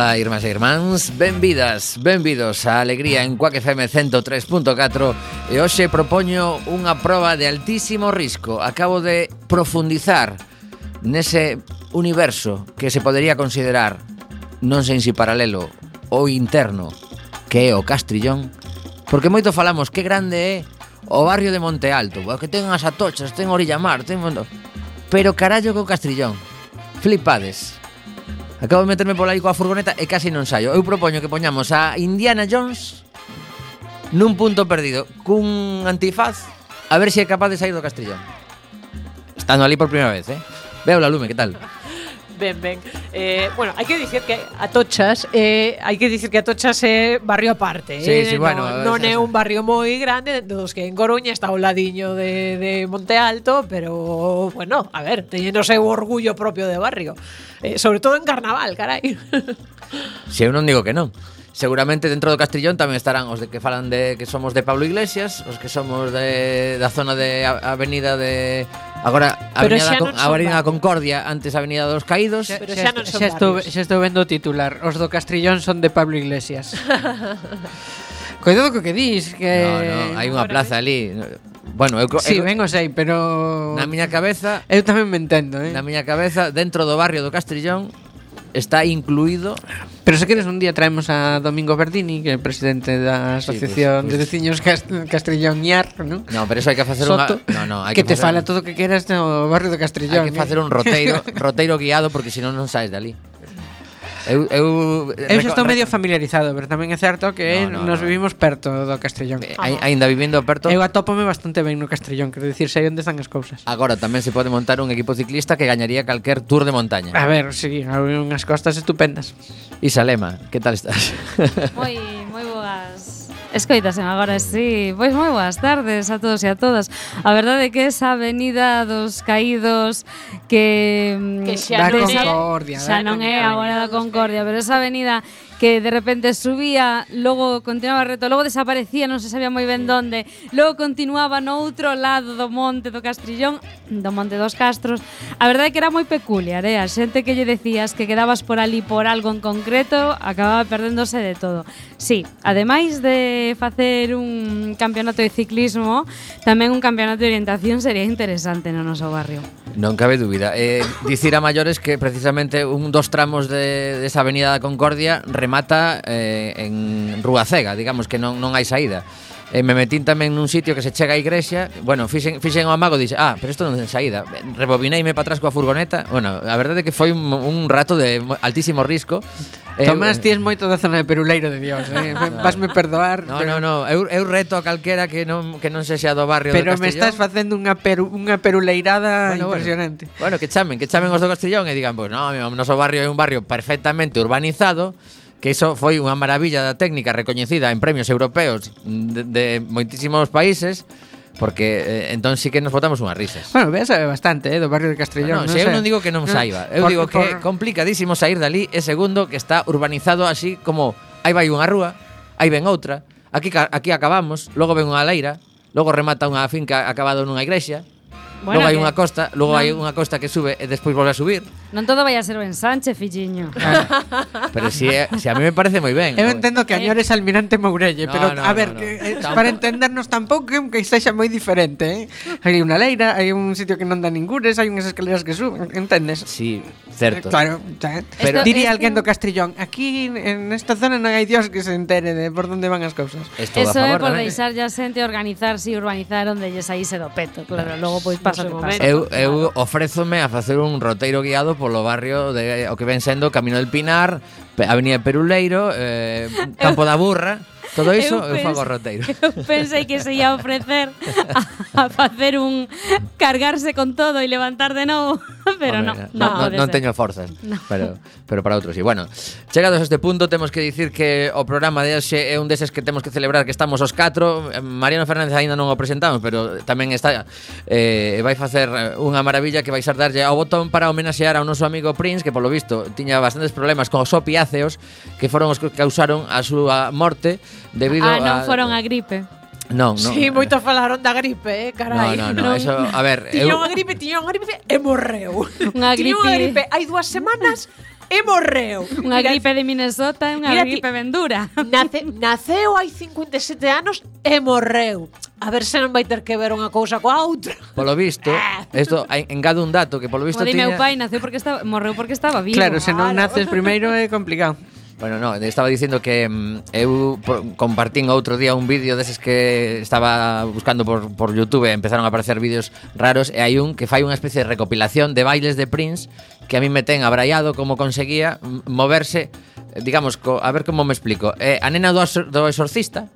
Ola, irmás e irmáns, benvidas, benvidos a Alegría en Cuac FM 103.4 E hoxe propoño unha proba de altísimo risco. Acabo de profundizar nese universo que se podería considerar Non sei se paralelo ou interno que é o Castrillón Porque moito falamos que grande é o barrio de Monte Alto Que ten as atochas, ten Orilla Mar, ten... Pero carallo co Castrillón Flipades. Acabo de meterme pola aí coa furgoneta e casi non saio. Eu propoño que poñamos a Indiana Jones nun punto perdido cun antifaz a ver se é capaz de sair do Castrillón. Estando ali por primeira vez, eh? Veo la lume, que tal? Ben, ben. Eh, bueno, hai que dicir que Atochas, eh, hai que dicir que Atochas é barrio aparte, sí, eh? sí, bueno, non, non é un barrio moi grande, dos que en Coruña está ao ladiño de, de Monte Alto, pero bueno, a ver, teñen o seu orgullo propio de barrio. Eh, sobre todo en carnaval, carai. Se si eu non digo que non. Seguramente dentro do Castrillón tamén estarán os de que falan de que somos de Pablo Iglesias, os que somos de da zona de Avenida de agora Pero Avenida, con, Avenida Concordia, antes Avenida dos Caídos. Xa, Pero xa, xa, non son xa estou, xa estou vendo o titular, os do Castrillón son de Pablo Iglesias. Coidado co que dis que No, no, hai unha plaza eh. ali. Bueno, eu Sí, eu, ben o sei, pero na miña cabeza Eu tamén me entendo, eh. Na miña cabeza, dentro do barrio do Castrillón está incluído Pero se queres un día traemos a Domingo Verdini, que é presidente da Asociación sí, pues, pues. de Veciños Cast Castrillón Iar ¿no? No, pero eso hai que facer Soto, unha... No, no, hai que, que te facer... fala todo o que queras no barrio de Castrillón. Hai que facer ¿eh? un roteiro, roteiro guiado porque senón non saes dali. Eu, eu, eu xa estou medio familiarizado, pero tamén é certo que no, no, nos no. vivimos perto do Castrellón. Eh, ah. Ainda vivindo perto. Eu atópome bastante ben no Castrellón, quero dicir, sei onde están as cousas. Agora tamén se pode montar un equipo ciclista que gañaría calquer tour de montaña. A ver, si, sí, unhas costas estupendas. Isalema, que tal estás? Moi Escoitasen agora, sí. Pois moi boas tardes a todos e a todas. A verdade é que esa avenida dos caídos que... Que mm, xa, da non, concordia, xa non é agora da Concordia, pero esa avenida que de repente subía, logo continuaba reto, logo desaparecía, non se sabía moi ben donde, logo continuaba no outro lado do monte do Castrillón, do Monte dos Castros. A verdade é que era moi peculiar, eh? a xente que lle decías que quedabas por ali por algo en concreto, acababa perdéndose de todo. Sí, ademais de facer un campeonato de ciclismo, tamén un campeonato de orientación sería interesante no noso barrio. Non cabe dúbida. Eh, dicir a maiores que precisamente un dos tramos de, desa avenida da Concordia remata eh, en Rúa Cega, digamos que non, non hai saída. E me metín tamén nun sitio que se chega a igrexa Bueno, fixen, fixen o amago e dixe Ah, pero isto non ten saída Rebobineime para atrás coa furgoneta Bueno, a verdade é que foi un, un rato de altísimo risco eh, Tomás, eh, ti ties moito da zona de Peruleiro de Dios eh? no, Vasme perdoar No, pero... no, no eu, eu reto a calquera que non, que non se xa do barrio Pero do Castellón. me estás facendo unha, peru, unha peruleirada bueno, impresionante bueno, bueno, que chamen, que chamen os do Castellón E digan, pois pues, no, o noso barrio é un barrio perfectamente urbanizado que iso foi unha maravilla da técnica recoñecida en premios europeos de, de moitísimos países Porque eh, entón sí que nos botamos unhas risas. Bueno, veas sabe bastante, eh, do barrio de Castrillón. Ah, no, no, no se eu non digo que non saiba. Eu por, digo que por... complicadísimo sair dali e segundo que está urbanizado así como aí vai unha rúa, aí ven outra, aquí aquí acabamos, logo ven unha leira, logo remata unha finca acabado nunha igrexa, Bueno, logo hai unha costa, logo non. hai unha costa que sube e despois volve a subir. Non todo vai a ser o ensanche, filliño. Ah, pero si, si a mí me parece moi ben. Eu entendo que añores eh. almirante Mourelle, no, pero no, a ver, no, no. Que, para entendernos tampouco que sexa moi diferente, eh? Hai unha leira, hai un sitio que non dá ningures, hai unhas escaleras que suben, entendes? Sí, certo. Eh, claro, xa, eh. pero diría alguén do Castrillón, aquí en esta zona non hai dios que se entere de por onde van as cousas. Eso é por deixar ya xente organizarse e urbanizar onde lles aí se do peto, claro, logo pois pues, pasa, que pasa. Eu, eu ofrézome a facer un roteiro guiado polo barrio de o que ven sendo Camino del Pinar, Avenida Peruleiro, eh, Campo da Burra. Todo iso eu, eu fago roteiro. Eu pensei que se ia ofrecer a, a facer un cargarse con todo e levantar de novo, pero Hombre, no, no, no, non teño forzas, no. pero pero para outros. E bueno, chegados a este punto temos que dicir que o programa de hoxe é un deses que temos que celebrar que estamos os catro. Mariano Fernández aínda non o presentamos, pero tamén está eh, vai facer unha maravilla que vai ser darlle ao botón para homenaxear ao noso amigo Prince, que polo visto tiña bastantes problemas con os opiáceos que foron os que causaron a súa morte debido ah, non a, foron a gripe. Non, non. Sí, moito falaron da gripe, eh, carai. Non, non, non, eso, a ver, tiña eu... unha gripe, tiña unha gripe e morreu. Unha gripe. Tiña unha gripe hai dúas semanas e morreu. Unha Mira, gripe de Minnesota e unha gripe ben dura. Nace, naceu hai 57 anos e morreu. A ver se non vai ter que ver unha cousa coa outra. Polo visto, ah. isto engado un dato que polo visto Como tiña... meu pai naceu porque estaba, morreu porque estaba vivo. Claro, se non naces primeiro é complicado. Bueno, no, estaba dicindo que mm, eu por, compartín outro día un vídeo deses que estaba buscando por, por Youtube Empezaron a aparecer vídeos raros E hai un que fai unha especie de recopilación de bailes de Prince Que a mí me ten abraiado como conseguía moverse Digamos, co, a ver como me explico. Eh, A nena do, do exorcista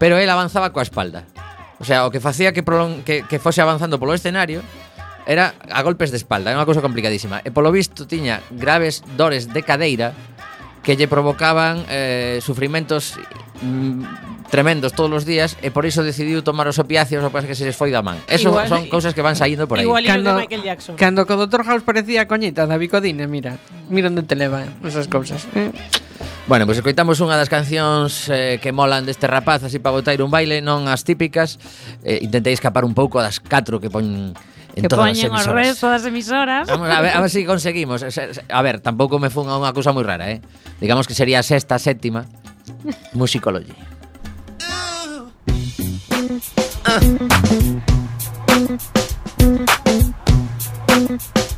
Pero él avanzaba coa espalda. O sea, o que facía que, prolong, que, que fose avanzando polo escenario Era a golpes de espalda, é unha cousa complicadísima. E polo visto tiña graves dores de cadeira que lle provocaban eh, sufrimentos mm, tremendos todos os días e por iso decidiu tomar os opiáceos o que que se les foi da man. Eso igual, son cousas que van saindo por aí. Igual cando, Michael Jackson. Cando co Dr. House parecía coñita da Bicodine, mira, mira onde te leva eh, esas cousas. Eh. Bueno, pois pues, escoitamos unha das cancións eh, que molan deste rapaz así para botar un baile, non as típicas. Eh, intentei escapar un pouco das catro que poñen en que todas as poñen os emisoras. resto das emisoras. Vamos a ver, a ver si conseguimos. Se- se- A ver, tampouco me fun a unha cousa moi rara, eh. Digamos que sería sexta, séptima. Musicology. Heard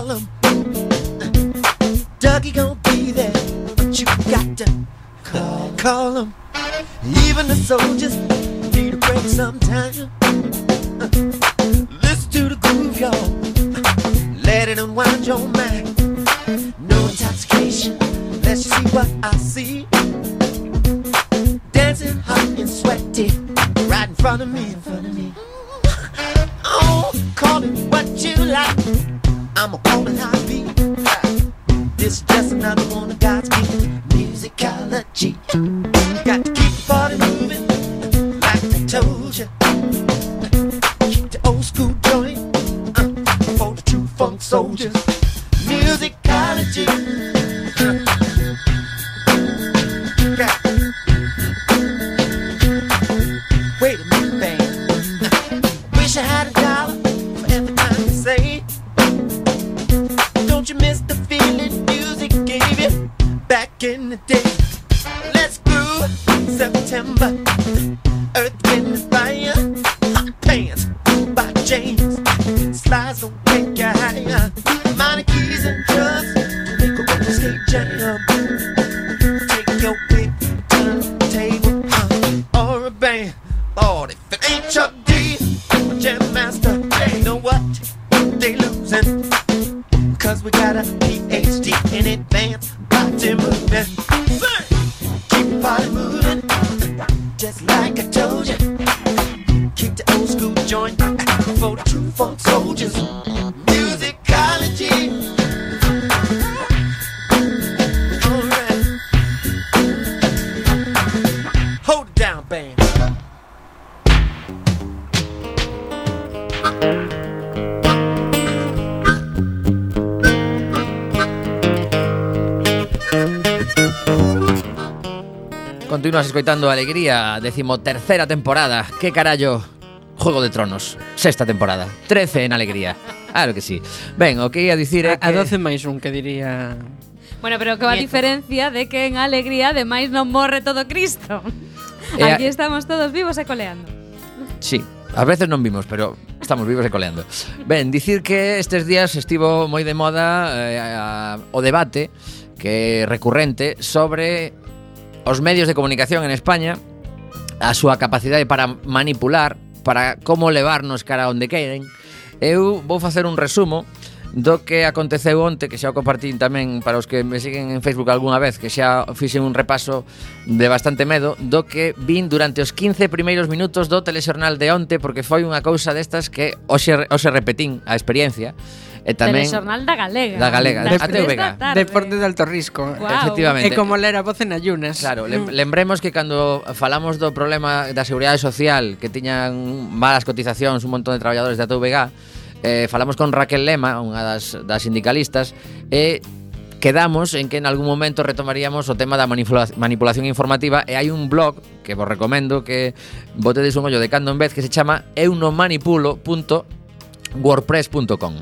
Harlem. Dougie gon' be there, but you got to call, call him. Even the soldiers need a break sometime. Listen to the groove, y'all. Let it unwind your mind. No intoxication, let's see what I see. Dancing hot and sweaty, right in front of me, in front of me. Oh, call it what you like. I'm a cold and hot beat. This is just another one of God's. Coitando Alegría, decimotercera temporada. ¡Qué carallo! Juego de Tronos, sexta temporada. 13 en Alegría. Claro que sí. Ben, o que ia dicir é que... A 12 máis un que diría... Bueno, pero que a diferencia de que en Alegría ademais non morre todo Cristo. E a... Aquí estamos todos vivos e coleando. Sí, a veces non vimos, pero estamos vivos e coleando. Ben, dicir que estes días estivo moi de moda eh, a, a, o debate que recurrente sobre os medios de comunicación en España a súa capacidade para manipular, para como levarnos cara onde queren. Eu vou facer un resumo do que aconteceu onte que xa o compartín tamén para os que me siguen en Facebook algunha vez que xa fixen un repaso de bastante medo do que vin durante os 15 primeiros minutos do telexornal de onte porque foi unha cousa destas que hoxe, hoxe repetín a experiencia E tamén Telexornal da Galega. Da Galega, das Ateo de, Deporte de alto risco. Wow. Efectivamente. É como ler a voz en ayunas. Claro, mm. lembremos que cando falamos do problema da seguridade social, que tiñan malas cotizacións un montón de traballadores da TVG, eh, falamos con Raquel Lema, unha das, das sindicalistas, e quedamos en que en algún momento retomaríamos o tema da manipula manipulación informativa e hai un blog que vos recomendo que botedes un ollo de cando en vez que se chama eunomanipulo.wordpress.com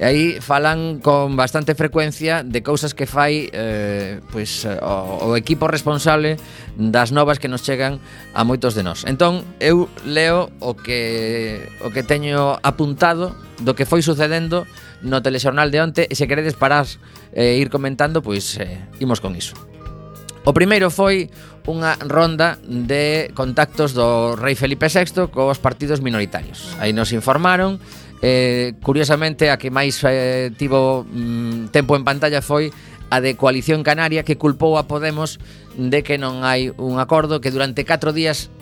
E aí falan con bastante frecuencia de cousas que fai eh, pois, o, o equipo responsable das novas que nos chegan a moitos de nós. Entón, eu leo o que, o que teño apuntado do que foi sucedendo no telexornal de onte e se queredes parar e eh, ir comentando, pois eh, imos con iso. O primeiro foi unha ronda de contactos do rei Felipe VI cos partidos minoritarios. Aí nos informaron Eh, curiosamente, a que máis eh, tivo mm, tempo en pantalla foi a de Coalición Canaria que culpou a Podemos de que non hai un acordo que durante 4 días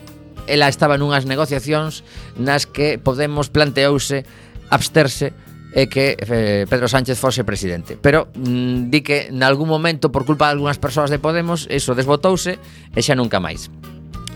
ela estaba nunhas negociacións nas que Podemos planteouse absterse e que eh, Pedro Sánchez fose presidente. Pero mm, di que nalgún momento por culpa de algunhas persoas de Podemos eso desbotouse e xa nunca máis.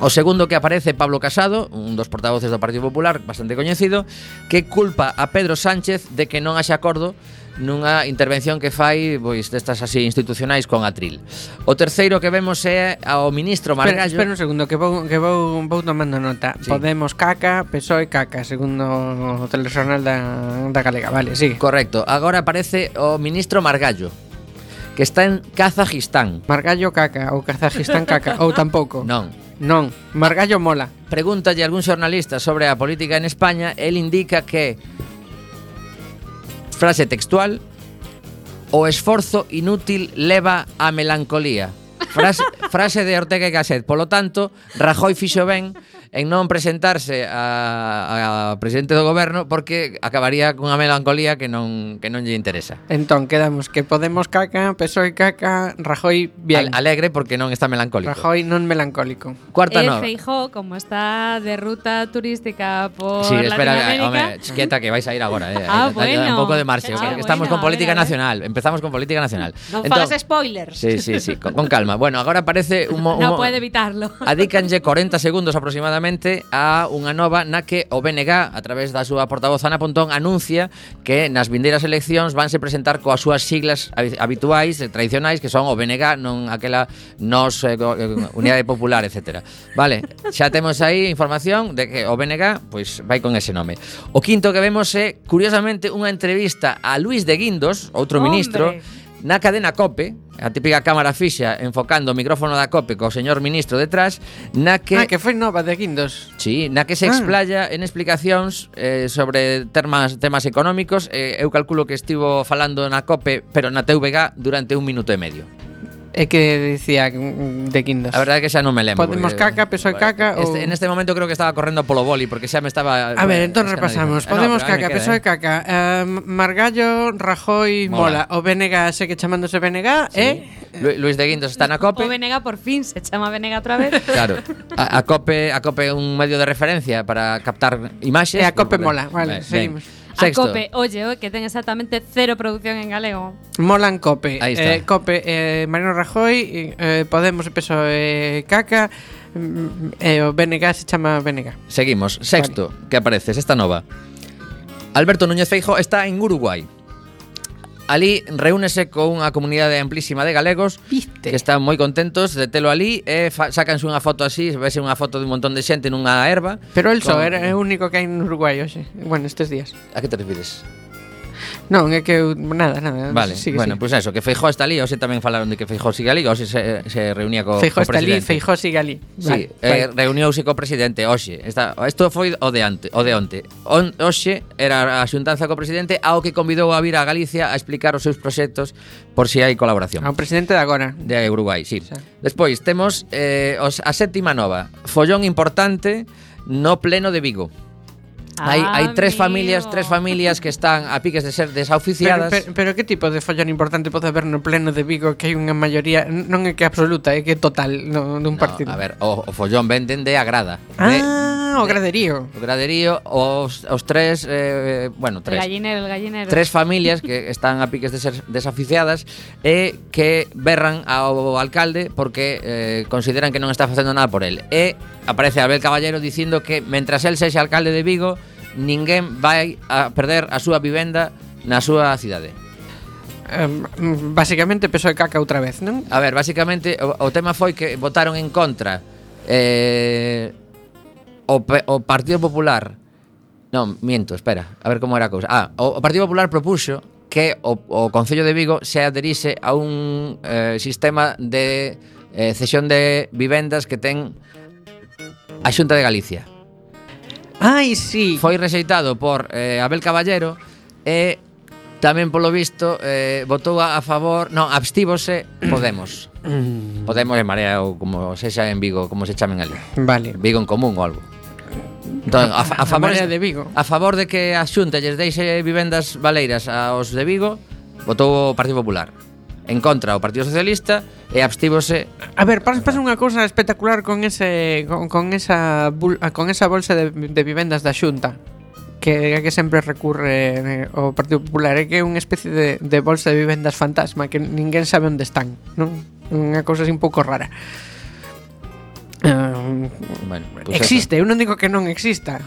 O segundo que aparece Pablo Casado, un dos portavoces do Partido Popular, bastante coñecido, que culpa a Pedro Sánchez de que non haxe acordo nunha intervención que fai pois destas así institucionais con Atril. O terceiro que vemos é ao ministro Margallo. Espera, espera un segundo que vou que vou vou tomando nota. Sí. Podemos caca, PSOE caca, segundo o telexornal da da Galega, vale, sigue. Correcto. Agora aparece o ministro Margallo que está en Kazajistán. Margallo caca ou Kazajistán caca ou tampouco. Non. Non, Margallo mola. Pregúntalle a algún xornalista sobre a política en España, el indica que frase textual o esforzo inútil leva a melancolía. Frase, frase de Ortega y Gasset. Por lo tanto, Rajoy fixo ben en non presentarse a, a presidente do goberno porque acabaría cunha melancolía que non que non lle interesa. Entón, quedamos que Podemos caca, PSOE caca, Rajoy bien. Al, alegre porque non está melancólico. Rajoy non melancólico. Cuarta E nova. Feijó, como está de ruta turística por Sí, espera, Latinoamérica, home, quieta que vais a ir agora, eh. Ah, bueno. Un pouco de marxe, Ah, que estamos bueno, con política ver. nacional. Empezamos con política nacional. Non Entón- fagas spoilers. Sí, sí, sí, con, con calma. Bueno, agora aparece un, un no puede evitarlo. Adícanlle 40 segundos aproximadamente precisamente a unha nova na que o BNG, a través da súa portavoz Ana Pontón, anuncia que nas vindeiras eleccións vanse presentar coas súas siglas habituais, eh, tradicionais, que son o BNG, non aquela nos eh, eh Unidade Popular, etc. Vale, xa temos aí información de que o BNG pois, vai con ese nome. O quinto que vemos é, curiosamente, unha entrevista a Luis de Guindos, outro Hombre. ministro, na cadena COPE, a típica cámara fixa enfocando o micrófono da COPE co señor ministro detrás, na que... Ah, que foi nova de Guindos. Sí, na que se ah. explaya ah. en explicacións eh, sobre temas, temas económicos. Eh, eu calculo que estivo falando na COPE, pero na TVG, durante un minuto e medio. É que dicía de Quindas. A verdade é que xa non me lembro. Podemos porque, caca, peso e caca este, ou... En este momento creo que estaba correndo polo boli Porque xa me estaba... A ver, entón repasamos Podemos no, caca, peso eh. e eh. caca uh, Margallo, Rajoy, Mola, Mola. O BNG, sé que chamándose BNG, sí. eh? Lu Luis de Guindos está na COPE O Venega por fin se chama Venega outra vez Claro a, a COPE a COPE é un medio de referencia para captar imaxes E a COPE mola, vale, vale seguimos ben. Sexto. A Cope, oye, que ten exactamente cero producción en galego. Molan Cope. Ahí está. Eh, Cope, eh, Mariano Rajoy, eh, eh Podemos e PSOE eh, Caca, e eh, o BNG se chama BNG. Seguimos. Sexto, vale. que apareces, esta nova. Alberto Núñez Feijo está en Uruguai. Ali reúnese unha comunidade amplísima de galegos Viste. que están moi contentos de telo ali e fa, sacanse unha foto así, vese unha foto de un montón de xente nunha erva. Pero el só con... era o único que hai en Uruguai hoxe, bueno, estes días. A que te refires? Non, é que eu, nada, nada. Vale, sigue, bueno, pois pues eso, que Feijó está ali, hoxe tamén falaron de que Feijó sigue ali, hoxe se, se reunía co, Feijó co está ali, presidente. Feijó sigue ali. Sí, Vale, eh, vale. co presidente hoxe. Esta, isto foi o de ante, o de onte. On, hoxe era a xuntanza co presidente ao que convidou a vir a Galicia a explicar os seus proxectos por si hai colaboración. Ao presidente de agora. De Uruguai, sí. Xa. Despois temos eh, os, a sétima nova, follón importante no pleno de Vigo. Hai ah, hai tres amigo. familias, tres familias que están a piques de ser desaficiadas. Pero, pero, pero que tipo de follón importante pode haber no pleno de Vigo que hai unha maioría, non é que absoluta, é que total no, dun no, partido. A ver, o, o follón venden de agrada. Ah. De, o graderío. O graderío, os, os tres, eh, eh bueno, tres. El gallinero, el gallinero. Tres familias que están a piques de ser desaficiadas e que berran ao alcalde porque eh, consideran que non está facendo nada por el. E aparece Abel Caballero dicindo que mentras el sexa alcalde de Vigo, ninguén vai a perder a súa vivenda na súa cidade. Um, basicamente peso de caca outra vez, non? A ver, basicamente o, o tema foi que votaron en contra eh, o, o Partido Popular Non, miento, espera, a ver como era a cousa Ah, o, o Partido Popular propuxo que o, o Concello de Vigo se adherise a un eh, sistema de eh, cesión de vivendas que ten a Xunta de Galicia Ai, sí. Foi rexeitado por eh, Abel Caballero e tamén polo visto eh, votou a favor, non, abstívose Podemos. Mm. Podemos en Marea ou como se xa en Vigo, como se chamen ali. Vale. Vigo en común ou algo. Entón, a, a, favor de Vigo. A favor de que a Xunta lles deixe vivendas valeiras aos de Vigo, votou o Partido Popular en contra o Partido Socialista e abstívose. A ver, pasa, pasa unha cousa espectacular con ese con, con esa bul, con esa bolsa de, de vivendas da Xunta que que sempre recurre eh, o Partido Popular é que é unha especie de, de bolsa de vivendas fantasma que ninguén sabe onde están, non? Unha cousa así un pouco rara. Uh, bueno, pues existe, eu non digo que non exista,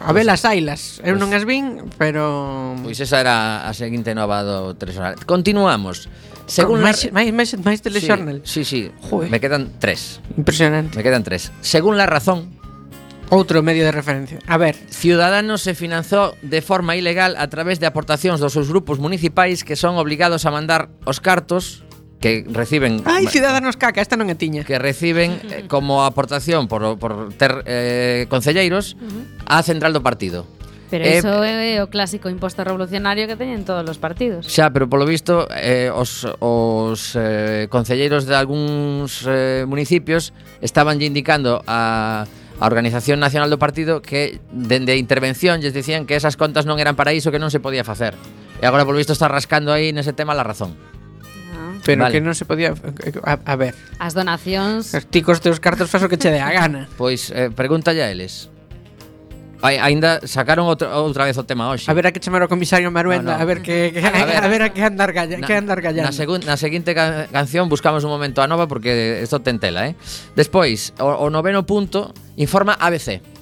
A ver as ailas, eu non as vin, pero Pois esa era a seguinte nova do Telexornal. Continuamos. Según máis, la... máis, máis, máis Telexornal. Sí, sí, sí. Joder. me quedan tres. Impresionante. Me quedan tres. Según La Razón, Outro medio de referencia. A ver. Ciudadanos se finanzou de forma ilegal a través de aportacións dos seus grupos municipais que son obligados a mandar os cartos que reciben Ai, Ciudadanos Caca, esta non é tiña. Que reciben eh, como aportación por por ter eh concelleiros uh -huh. a central do partido. Pero eh, iso é o clásico imposto revolucionario que teñen todos os partidos. Xa, pero polo visto eh, os, os eh, concelleiros de algúns eh, municipios estaban indicando a a Organización Nacional do Partido que dende a intervención lles dicían que esas contas non eran para iso que non se podía facer. E agora polo visto está rascando aí nese tema la razón. Pero vale. que non se podía a, a ver. As donacións. Os ticos teus cartos fas o que che dé a gana. Pois eh, pregúntalle a eles. Ai, ainda sacaron outro, outra vez o tema hoxe. A ver a que chamar o comisario Maruenda, no, no. a ver que, que a, ver, a ver a que andar galla, na, que andar gallando. Na, segun, na seguinte ca canción buscamos un momento a nova porque isto ten tela, eh. Despois, o, o noveno punto informa ABC.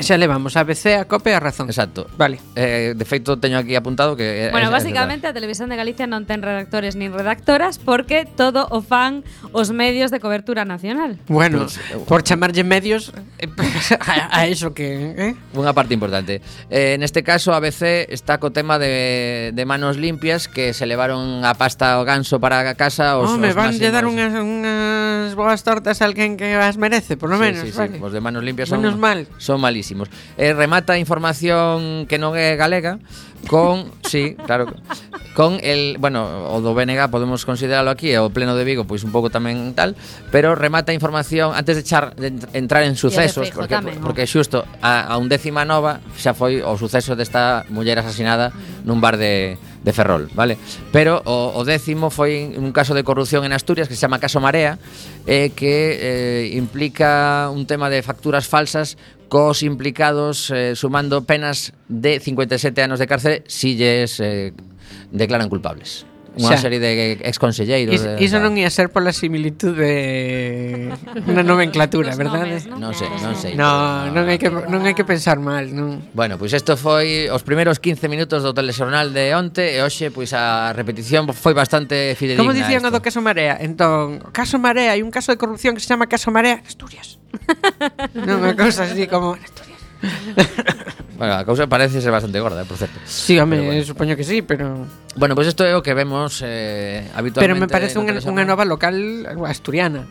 Xa levamos a BC, a COPE e a Razón. Exacto. Vale. Eh, de feito, teño aquí apuntado que... Bueno, é, basicamente a Televisión de Galicia non ten redactores nin redactoras porque todo o fan os medios de cobertura nacional. Bueno, pues, eh, por chamarlle medios eh, a, a eso que... Eh? Unha parte importante. Eh, neste caso, a BC está co tema de, de manos limpias que se levaron a pasta o ganso para a casa os, oh, me os van máximos. dar unhas, unhas boas tortas a alguén que as merece, por lo sí, menos. Sí, vale. sí, Os de manos limpias son, menos mal. son malísimos. E remata a información que non é galega con, sí, claro, con el, bueno, o do BNG podemos considerarlo aquí, o Pleno de Vigo pois un pouco tamén tal, pero remata a información antes de, echar, de entrar en sucesos porque tamén, porque xusto a, a un décima nova xa foi o suceso desta muller asesinada nun bar de de Ferrol, vale? Pero o, o décimo foi un caso de corrupción en Asturias que se chama Caso Marea, eh, que eh, implica un tema de facturas falsas cos implicados eh, sumando penas de 57 anos de cárcere si lles eh, declaran culpables. Unha xa. serie de exconselleiros. Is, de, iso non ia ser pola similitude unha nomenclatura, verdade? Nomes, non, sei, non sei. No, non hai que non hai que pensar mal, non. Bueno, pois pues isto foi os primeiros 15 minutos do telexornal de onte e hoxe pois pues, a repetición foi bastante fidedigna. Como dicían do caso Marea? Entón, caso Marea, hai un caso de corrupción que se chama caso Marea Asturias. non, unha cousa así como Asturias. bueno, a causa parece ser bastante gorda, eh, por certo. Sí, home, bueno. supoño que sí, pero... Bueno, pois pues isto é o que vemos eh, habitualmente... Pero me parece unha, unha nova local asturiana.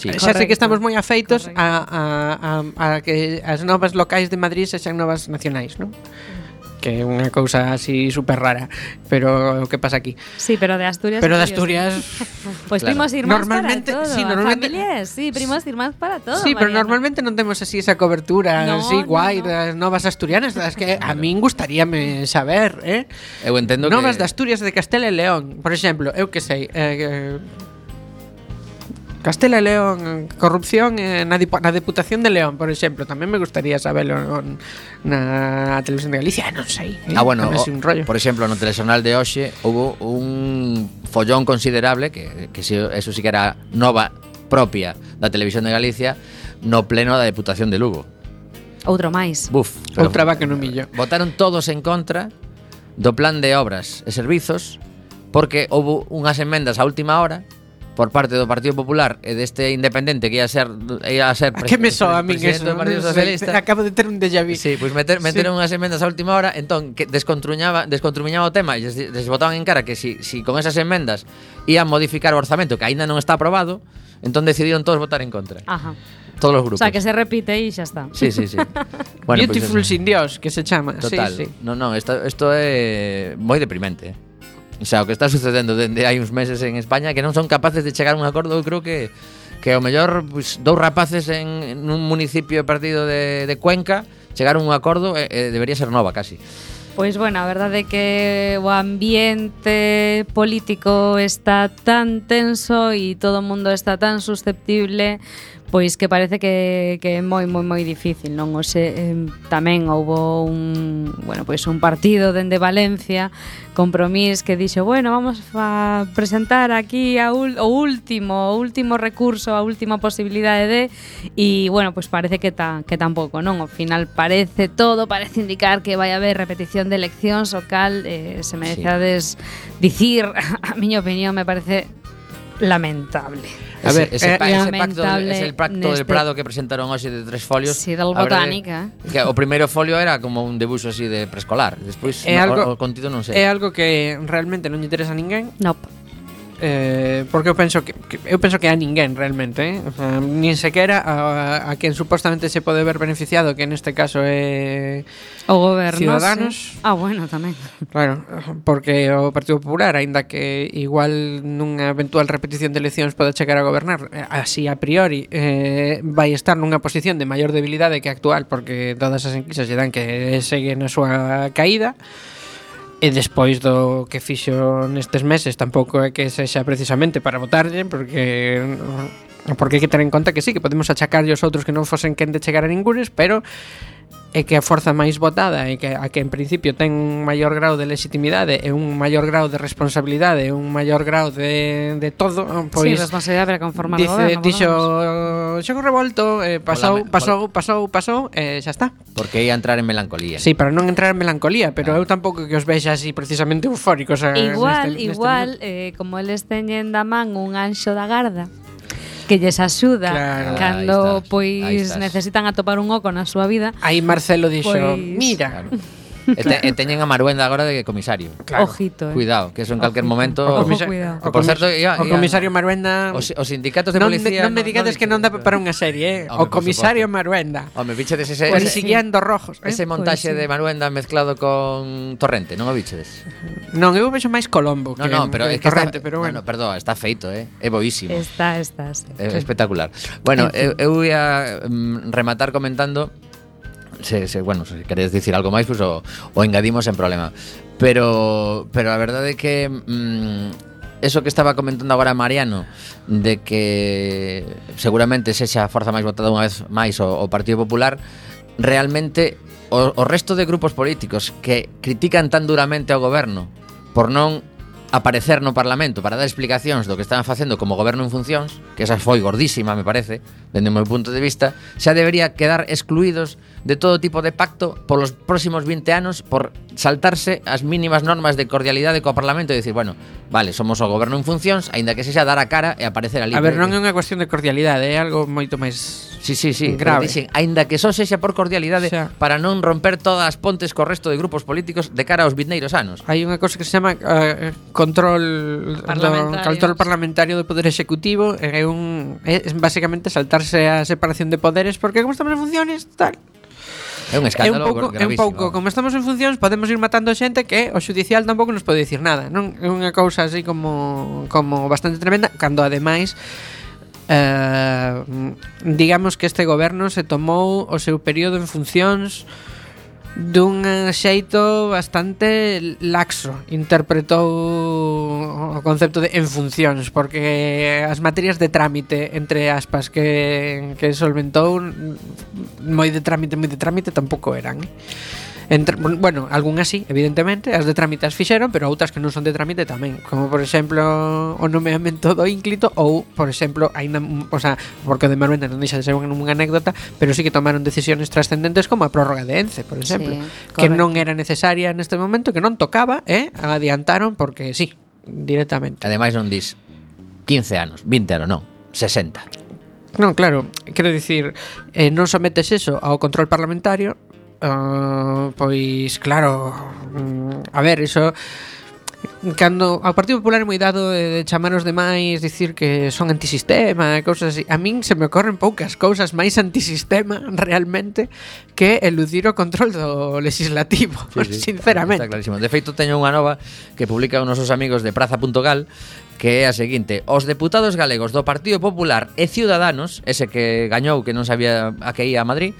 Sí. Xa sei que estamos moi afeitos a, a, a, a que as novas locais de Madrid sexan novas nacionais, non? Mm. Que é unha cousa así super rara, pero o que pasa aquí? Sí, pero de Asturias. Pero de. Asturias Pues Claro. primos ir más Normalmente- para todo. sí, normalmente- Familias, sí, primos ir más para todo. Sí, pero normalmente non temos así esa cobertura No, así no, guai no. das novas asturianas, das que a min gustaríame saber, eh? Eu entendo Novas que de Asturias de Castela e León, por exemplo, eu que sei, eh, eh, Castela e León, corrupción eh, na, dip na Deputación de León, por exemplo, tamén me gustaría sabelo non, na Televisión de Galicia, non sei. Eh? Ah, bueno, o, un rollo. por exemplo, no telexornal de hoxe hubo un follón considerable que, que si, eso sí que era nova propia da Televisión de Galicia no pleno da Deputación de Lugo. Outro máis. Buf. Outra vaca no eh, millo. Votaron todos en contra do plan de obras e servizos porque houve unhas emendas a última hora por parte do Partido Popular e deste independente que ia ser ia ser A que me soa a min eso? Do Partido Socialista. Acabo de ter un déjà vu. Sí, pois pues meter, meter sí. unhas emendas a última hora, entón que descontruñaba, descontruñaba o tema e les, les botaban en cara que si, si con esas emendas ían modificar o orzamento que aínda non está aprobado, entón decidiron todos votar en contra. Ajá. Todos os grupos. O sea, que se repite e xa está. Sí, sí, sí. bueno, pois Beautiful pues sin Dios, que se chama. Total. Sí, sí. No, no, isto é moi deprimente. Eh. O sea, o que está sucedendo dende hai uns meses en España que non son capaces de chegar a un acordo, eu creo que que ao mellor pues, dous rapaces en, en un municipio partido de, de Cuenca chegaron a un acordo e, eh, e debería ser nova casi. Pois bueno, a verdade é que o ambiente político está tan tenso e todo o mundo está tan susceptible Pois que parece que, que é moi moi moi difícil, non? O se, eh, tamén houbo un, bueno, pois un partido dende Valencia, Compromís que dixo, bueno, vamos a presentar aquí a ul, o último, o último recurso, a última posibilidade de e bueno, pois parece que ta, que tampouco, non? Ao final parece todo parece indicar que vai haber repetición de eleccións, o cal eh, se me sí. dicir a miña opinión me parece lamentable. A ver, ese, pa, ese pacto, ese pacto neste... del Prado que presentaron hoxe de tres folios. Sí, del botánica. Eh, que o primeiro folio era como un debuxo así de preescolar. Despois é no, algo, o, o contido non sei. É algo que realmente non lle interesa a ninguén. Nope eh, porque eu penso que, que eu penso que a ninguén realmente, eh? o sea, nin sequera a, a quen supostamente se pode ver beneficiado, que neste caso é o goberno, Ciudadanos. Sí. Ah, bueno, tamén. Claro, porque o Partido Popular, aínda que igual nunha eventual repetición de eleccións pode chegar a gobernar, eh, así a priori eh, vai estar nunha posición de maior debilidade que a actual, porque todas as enquisas lle dan que segue na súa caída. E despois do que fixo nestes meses tampouco é que sexa precisamente para votarlle porque porque hai que ter en conta que sí, que podemos achacarlle os outros que non fosen quen de chegar a ningures, pero e que a forza máis votada e que a que en principio ten un maior grau de legitimidade e un maior grau de responsabilidade e un maior grau de, de todo ah, pois sí, responsabilidade para conformar dice, goberno, dixo xogo revolto eh, pasou, pasou, pasou, pasou e eh, xa está. Porque ia entrar en melancolía. Sí, para non entrar en melancolía pero claro. eu tampouco que os vexa así precisamente eufóricos eh, igual, neste, neste igual neste eh, como eles teñen da man un anxo da garda que lles axuda claro, cando pois necesitan atopar un oco na súa vida. Aí Marcelo dixo, pois... mira, claro. E, te, e teñen a Maruenda agora de comisario. Claro. Ojito, eh. Cuidado, que eso en calquer momento... O, comisa... o, por certo, ia, ia... o comisario Maruenda... Os, os sindicatos de non, policía... Non me digades que non dá para unha serie, eh? Home, o comisario Maruenda. Home, bichedes ese... Pues ese siguiendo rojos. Eh? Ese pois montaxe de Maruenda mezclado con Torrente, non o bichedes? Non, eu vexo máis Colombo que no, no, pero es que Torrente, está, pero bueno. No, no, perdón, está feito, eh? É boísimo. Está, está, sí. É espectacular. Bueno, eu, eu ia mm, rematar comentando se, se, bueno, se queredes dicir algo máis, pues, o, o engadimos en problema. Pero pero a verdade é que mm, eso que estaba comentando agora Mariano de que seguramente sexa a forza máis votada unha vez máis o, o Partido Popular realmente o, o resto de grupos políticos que critican tan duramente ao goberno por non aparecer no Parlamento para dar explicacións do que están facendo como goberno en funcións, que esa foi gordísima, me parece, dende o meu punto de vista, xa debería quedar excluídos de todo tipo de pacto polos próximos 20 anos por saltarse as mínimas normas de cordialidade co Parlamento e dicir, bueno, vale, somos o goberno en funcións, aínda que sexa dar a cara e aparecer ali. A ver, non é unha cuestión de cordialidade, é algo moito máis Sí, sí, sí, grave. Dixen, aínda que só sexa por cordialidade xa. para non romper todas as pontes co resto de grupos políticos de cara aos vindeiros anos. Hai unha cousa que se chama uh, control parlamentario. Do, control parlamentario do poder executivo, é un é basicamente saltarse a separación de poderes porque como estamos en funciones, tal, É un escándalo é un pouco, É un pouco, como estamos en funcións, podemos ir matando xente que o judicial tampouco nos pode dicir nada. Non é unha cousa así como como bastante tremenda, cando ademais eh, digamos que este goberno se tomou o seu período en funcións dun xeito bastante laxo interpretou o concepto de en funcións porque as materias de trámite entre aspas que, que solventou moi de trámite, moi de trámite tampouco eran eh? Entre, bueno, algunhas sí, evidentemente, as de trámite as fixeron, pero outras que non son de trámite tamén, como por exemplo o nomeamento do ínclito ou, por exemplo, aínda, o sea, porque o de Marventa non deixa de ser unha, unha anécdota, pero sí que tomaron decisiones trascendentes como a prórroga de Ence, por exemplo, sí, correcto. que non era necesaria neste momento, que non tocaba, eh, adiantaron porque sí, directamente. Ademais non dis 15 anos, 20 anos, non, 60. Non, claro, quero dicir, eh, non sometes eso ao control parlamentario Uh, pois claro, mm, a ver, iso cando ao Partido Popular é moi dado de, de chamar os demais, dicir que son antisistema, cousas así. A min se me ocorren poucas cousas máis antisistema realmente que eludir o control do legislativo, sí, sí, sinceramente. Está, está clarísimo. De feito teño unha nova que publica os nosos amigos de praza.gal que é a seguinte Os deputados galegos do Partido Popular e Ciudadanos Ese que gañou que non sabía a que ia a Madrid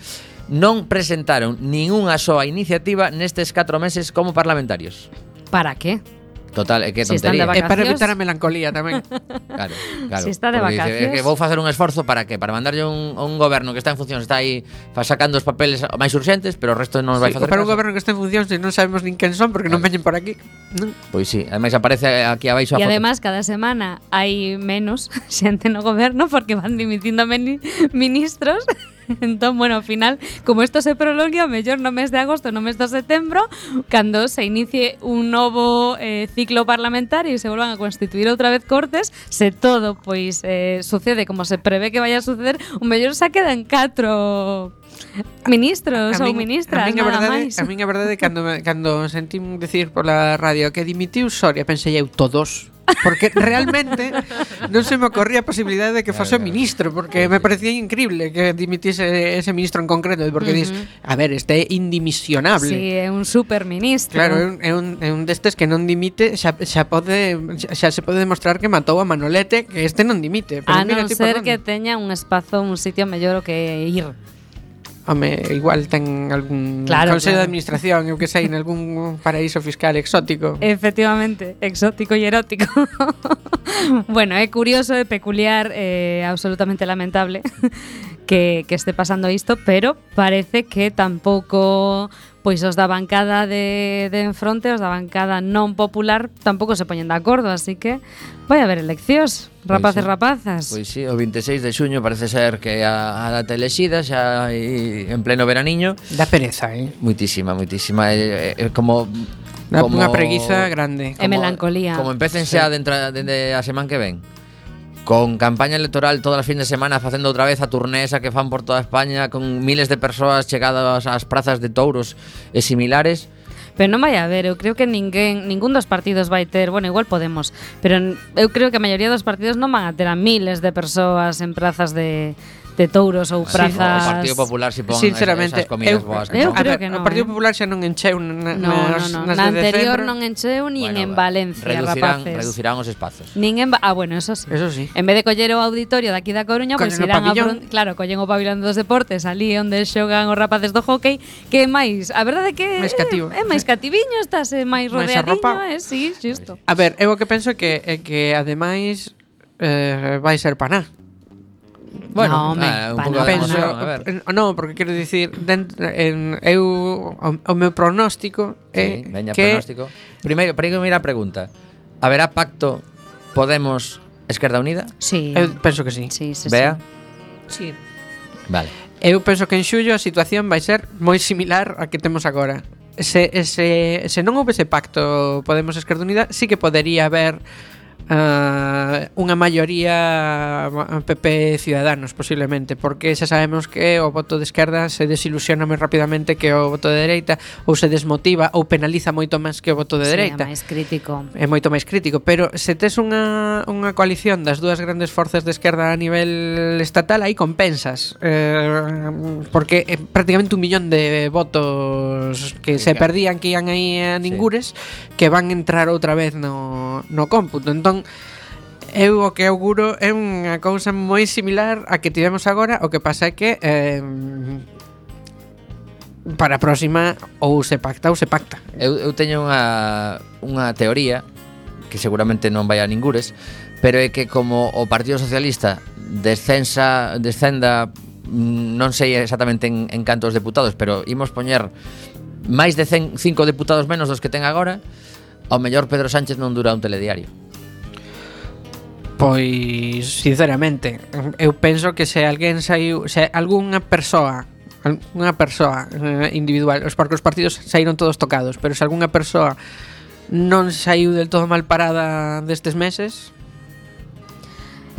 non presentaron nin unha soa iniciativa nestes 4 meses como parlamentarios. Para qué? Total, é que si tontería. É para evitar a melancolía tamén. Claro, claro. Si está de Porque vacacións. Dice, é que vou facer un esforzo para que para mandarlle un, un goberno que está en funcións, está aí sacando os papeles máis urxentes, pero o resto non os vai sí, facer. Para caso. un goberno que está en funcións e non sabemos nin quen son porque claro. non veñen por aquí. Non? Pois sí, ademais aparece aquí abaixo a E ademais cada semana hai menos xente no goberno porque van dimitindo ministros entón, bueno, ao final, como isto se prolonga, mellor no mes de agosto, no mes de setembro, cando se inicie un novo eh, ciclo parlamentario e se volvan a constituir outra vez cortes, se todo pois eh, sucede como se prevé que vaya a suceder, o mellor xa quedan catro ministros a, a ou min, ministras, a min, a nada verdade, máis. A min a verdade, cando, cando sentín decir pola radio que dimitiu Soria, pensei eu todos porque realmente non se me ocorría a posibilidade de que fose ministro, porque me parecía increíble que dimitise ese ministro en concreto, porque uh -huh. dis, a ver, este é indimisionable. Sí, é un superministro. Claro, é un, é un, é un destes que non dimite, xa, xa pode xa, se pode demostrar que matou a Manolete, que este non dimite. Pero a non ser que teña un espazo, un sitio mellor o que ir. Home, igual ten algún Claro, consello de claro. administración, eu que sei, en algún paraíso fiscal exótico. Efectivamente, exótico e erótico. bueno, é curioso, é peculiar, é absolutamente lamentable que, que este pasando isto, pero parece que tampouco pois os da bancada de, de enfronte, os da bancada non popular, tampouco se poñen de acordo, así que vai haber eleccións, pois rapaces sí. rapazas. Pois sí, o 26 de xuño parece ser que a, a data elexida xa hai, en pleno veraniño. Da pereza, eh? Muitísima, muitísima. É, é, como Como, unha preguiza grande. Como, e melancolía. Como empecen xa sí. dentro de, de, de a semana que ven con campaña electoral todas as fines de semana facendo outra vez a turnesa que fan por toda España con miles de persoas chegadas ás prazas de touros e similares. Pero non vai haber, eu creo que ninguén, ningún dos partidos vai ter, bueno, igual Podemos, pero eu creo que a maioría dos partidos non van a ter a miles de persoas en prazas de, de touros ou prazas... Sí, o Partido Popular si pon Sinceramente, esas comidas eu, boas que eu creo que non. O Partido eh. Popular xa non encheu na, no, nas, no, no. nas na anterior non encheu nin bueno, en Valencia, reducirán, rapaces. Reducirán os espazos. Nin en, ah, bueno, eso sí. Eso sí. En vez de coller o auditorio daqui da Coruña, pois pues, irán a claro, collen o pabellón dos deportes, ali onde xogan os rapaces do hockey, que máis, a verdade é que máis cativo. É, é máis cativiño, estás eh, máis rodeadiño, máis é, eh, sí, xusto. A ver, eu o que penso é que é que ademais eh, vai ser paná. Bueno, no, me, ah, un pouco de penso, a ver. No, porque quero dicir, dentro, en, eu o, o meu pronóstico é sí, veña que pronóstico. Primeiro, primeira pregunta. Haberá pacto Podemos Esquerda Unida? Sí. Eu penso que sí. Sí, sí, Bea? Sí. sí. Vale. Eu penso que en xullo a situación vai ser moi similar a que temos agora. Se, se, se non houvese pacto Podemos Esquerda Unida, sí que podería haber uh, unha maioría eh, PP Ciudadanos posiblemente, porque xa sabemos que o voto de esquerda se desilusiona moi rapidamente que o voto de dereita ou se desmotiva ou penaliza moito máis que o voto de sí, dereita. É máis crítico. É moito máis crítico, pero se tes unha, unha coalición das dúas grandes forzas de esquerda a nivel estatal, aí compensas. Eh, porque é prácticamente un millón de votos que se perdían que ian aí a ningures sí. que van entrar outra vez no, no cómputo. Entón, eu o que auguro é unha cousa moi similar a que tivemos agora, o que pasa é que eh, para a próxima ou se pacta ou se pacta. Eu, eu teño unha, unha teoría que seguramente non vai a ningures, pero é que como o Partido Socialista descensa, descenda mm, non sei exactamente en, en cantos deputados, pero imos poñer máis de 100, cinco deputados menos dos que ten agora, ao mellor Pedro Sánchez non dura un telediario. Pois, sinceramente, eu penso que se alguén saiu, se algunha persoa unha persoa eh, individual, os porque os partidos saíron todos tocados, pero se algunha persoa non saiu del todo mal parada destes meses,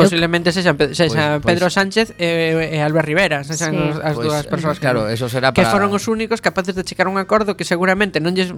Posiblemente sexa, sexa pues, Pedro pues, Sánchez e, e Albert Rivera, sexan sí. as pues, dúas persoas claro, que, eso será para... que foron os únicos capaces de checar un acordo que seguramente non lles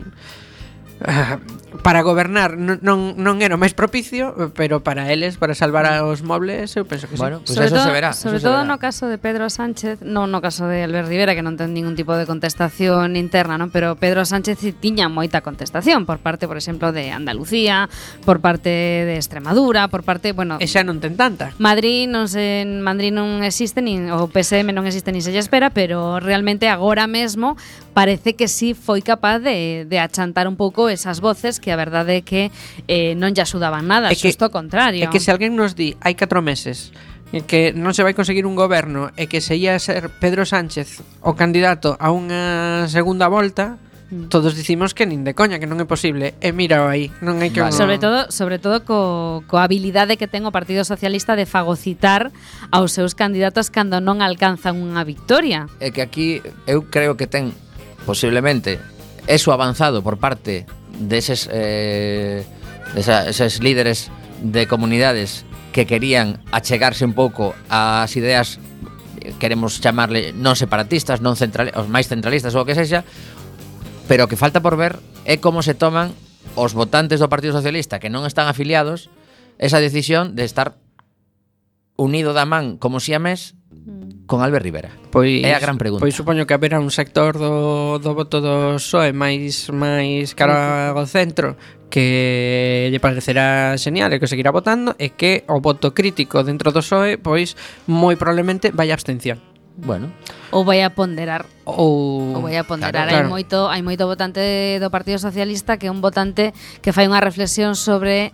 para gobernar non, non era o máis propicio, pero para eles, para salvar aos mobles, eu penso que bueno, sí. Pues sobre eso todo, se verá. Sobre todo verá. no caso de Pedro Sánchez, non no caso de Albert Rivera, que non ten ningún tipo de contestación interna, non? pero Pedro Sánchez tiña moita contestación por parte, por exemplo, de Andalucía, por parte de Extremadura, por parte, bueno... E xa non ten tanta. Madrid non, se, Madrid non existe, nin, o PSM non existe, nin se lle espera, pero realmente agora mesmo parece que sí foi capaz de, de achantar un pouco esas voces que a verdade é que eh, non lle axudaban nada, é xusto que, contrario. É que se alguén nos di hai 4 meses que non se vai conseguir un goberno e que se ia ser Pedro Sánchez o candidato a unha segunda volta, mm. todos dicimos que nin de coña, que non é posible. E mira aí, non hai que vale. Sobre todo, sobre todo co, co habilidade que ten o Partido Socialista de fagocitar aos seus candidatos cando non alcanzan unha victoria. É que aquí eu creo que ten posiblemente eso avanzado por parte de esos, eh, de esa, esos líderes de comunidades que querían achegarse un pouco ás ideas queremos chamarle non separatistas, non central, os máis centralistas ou o que sexa, pero o que falta por ver é como se toman os votantes do Partido Socialista que non están afiliados esa decisión de estar unido da man como siamés con Albert Rivera? Pois, é a gran pregunta. Pois supoño que haberá un sector do, do voto do PSOE máis máis cara ao centro que lle parecerá genial e que seguirá votando e que o voto crítico dentro do PSOE pois moi probablemente vai a abstención. Bueno. Ou vai a ponderar. Ou, ou vai a ponderar. Claro, claro. Hai moito hai moito votante do Partido Socialista que é un votante que fai unha reflexión sobre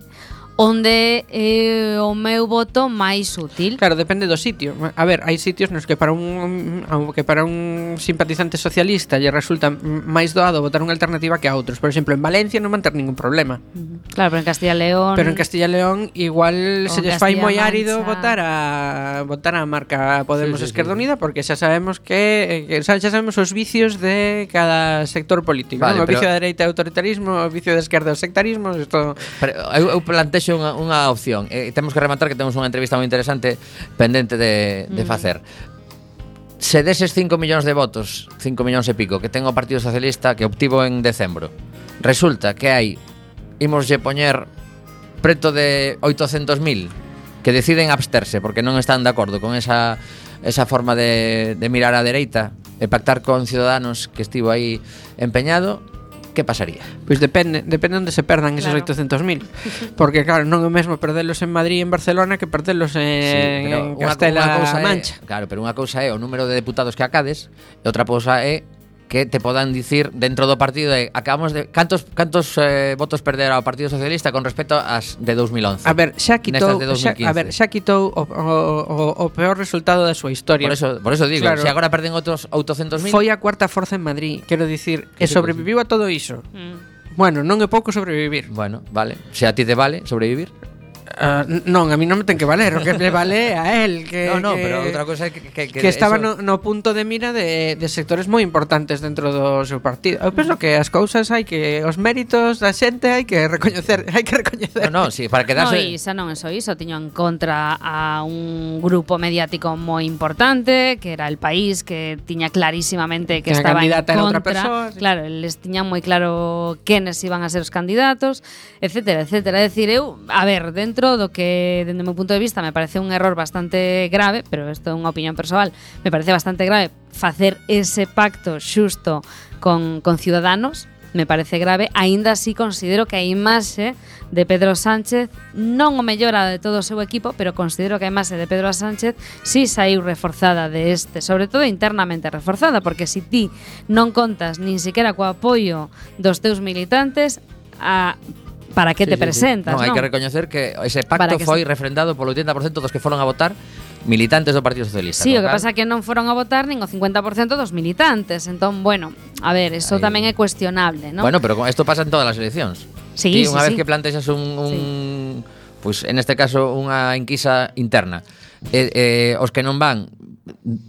onde é o meu voto máis útil. Claro, depende do sitio. A ver, hai sitios nos que para un que para un simpatizante socialista lle resulta máis doado votar unha alternativa que a outros. Por exemplo, en Valencia non van ter ningún problema. Mm-hmm. Claro, pero en Castilla León Pero en Castilla León igual se lles fai moi árido votar a votar a marca Podemos sí, sí, Esquerda sí. Unida porque xa sabemos que, eh, que xa sabemos os vicios de cada sector político, vale, ¿no? o vicio da dereita é autoritarismo, o vicio da esquerda é o sectarismo, isto eu, eu plantexo parece unha, unha opción. Eh, temos que rematar que temos unha entrevista moi interesante pendente de, de facer. Se deses 5 millóns de votos, 5 millóns e pico, que ten o Partido Socialista que obtivo en decembro, resulta que hai, imoslle poñer preto de 800.000 que deciden absterse porque non están de acordo con esa esa forma de, de mirar á dereita e pactar con ciudadanos que estivo aí empeñado que pasaría? Pois depende, depende onde se perdan esos claro. 800.000 Porque claro, non é o mesmo perdelos en Madrid e en Barcelona que perdelos en, sí, en Castela-Mancha Claro, pero unha cousa é o número de deputados que acades E outra cousa é que te podan dicir dentro do partido de acabamos de cantos cantos eh, votos perder ao Partido Socialista con respecto ás de 2011. A ver, xa quitou xa, a ver, xa quitou o, o, o, o peor resultado da súa historia. Por eso, por eso digo, claro. se agora perden outros 800.000. Foi a cuarta forza en Madrid, quero dicir, e sobreviviu a todo iso. Mm. Bueno, non é pouco sobrevivir. Bueno, vale. Se a ti te vale sobrevivir. Uh, non, a mí non me ten que valer, o que me vale a él que No, no, que, pero outra cosa é que que, que, que estaba eso... no, no punto de mira de, de sectores moi importantes dentro do seu partido. Eu penso que as cousas hai que os méritos da xente hai que recoñecer, hai que recoñecer. No, no, si, sí, para quedarse No, iso non é só iso, tiño en contra a un grupo mediático moi importante, que era el país que tiña clarísimamente que, que estaba en contra. Outra persoa, sí. Claro, les tiña moi claro quenes iban a ser os candidatos, etcétera, etcétera. É dicir, eu, a ver, dentro todo do que, dende meu punto de vista, me parece un error bastante grave, pero isto é unha opinión persoal, me parece bastante grave facer ese pacto xusto con, con Ciudadanos, me parece grave, aínda así considero que a imaxe de Pedro Sánchez non o mellora de todo o seu equipo, pero considero que a imaxe de Pedro Sánchez si saiu reforzada de este, sobre todo internamente reforzada, porque se si ti non contas nin sequera co apoio dos teus militantes, a para que sí, te sí, presentas. Sí. Non, non, hai que recoñecer que ese pacto que foi se... refrendado polo 80% dos que foron a votar militantes do Partido Socialista. Sí, o que pasa é que non foron a votar nin o 50% dos militantes. Entón, bueno, a ver, eso Ahí... tamén é cuestionable, ¿no? Bueno, pero isto pasa en todas as eleccións. Sí, Ti, sí, unha sí, vez sí. que plantexas un, un sí. pues, en este caso unha enquisa interna, eh, eh, os que non van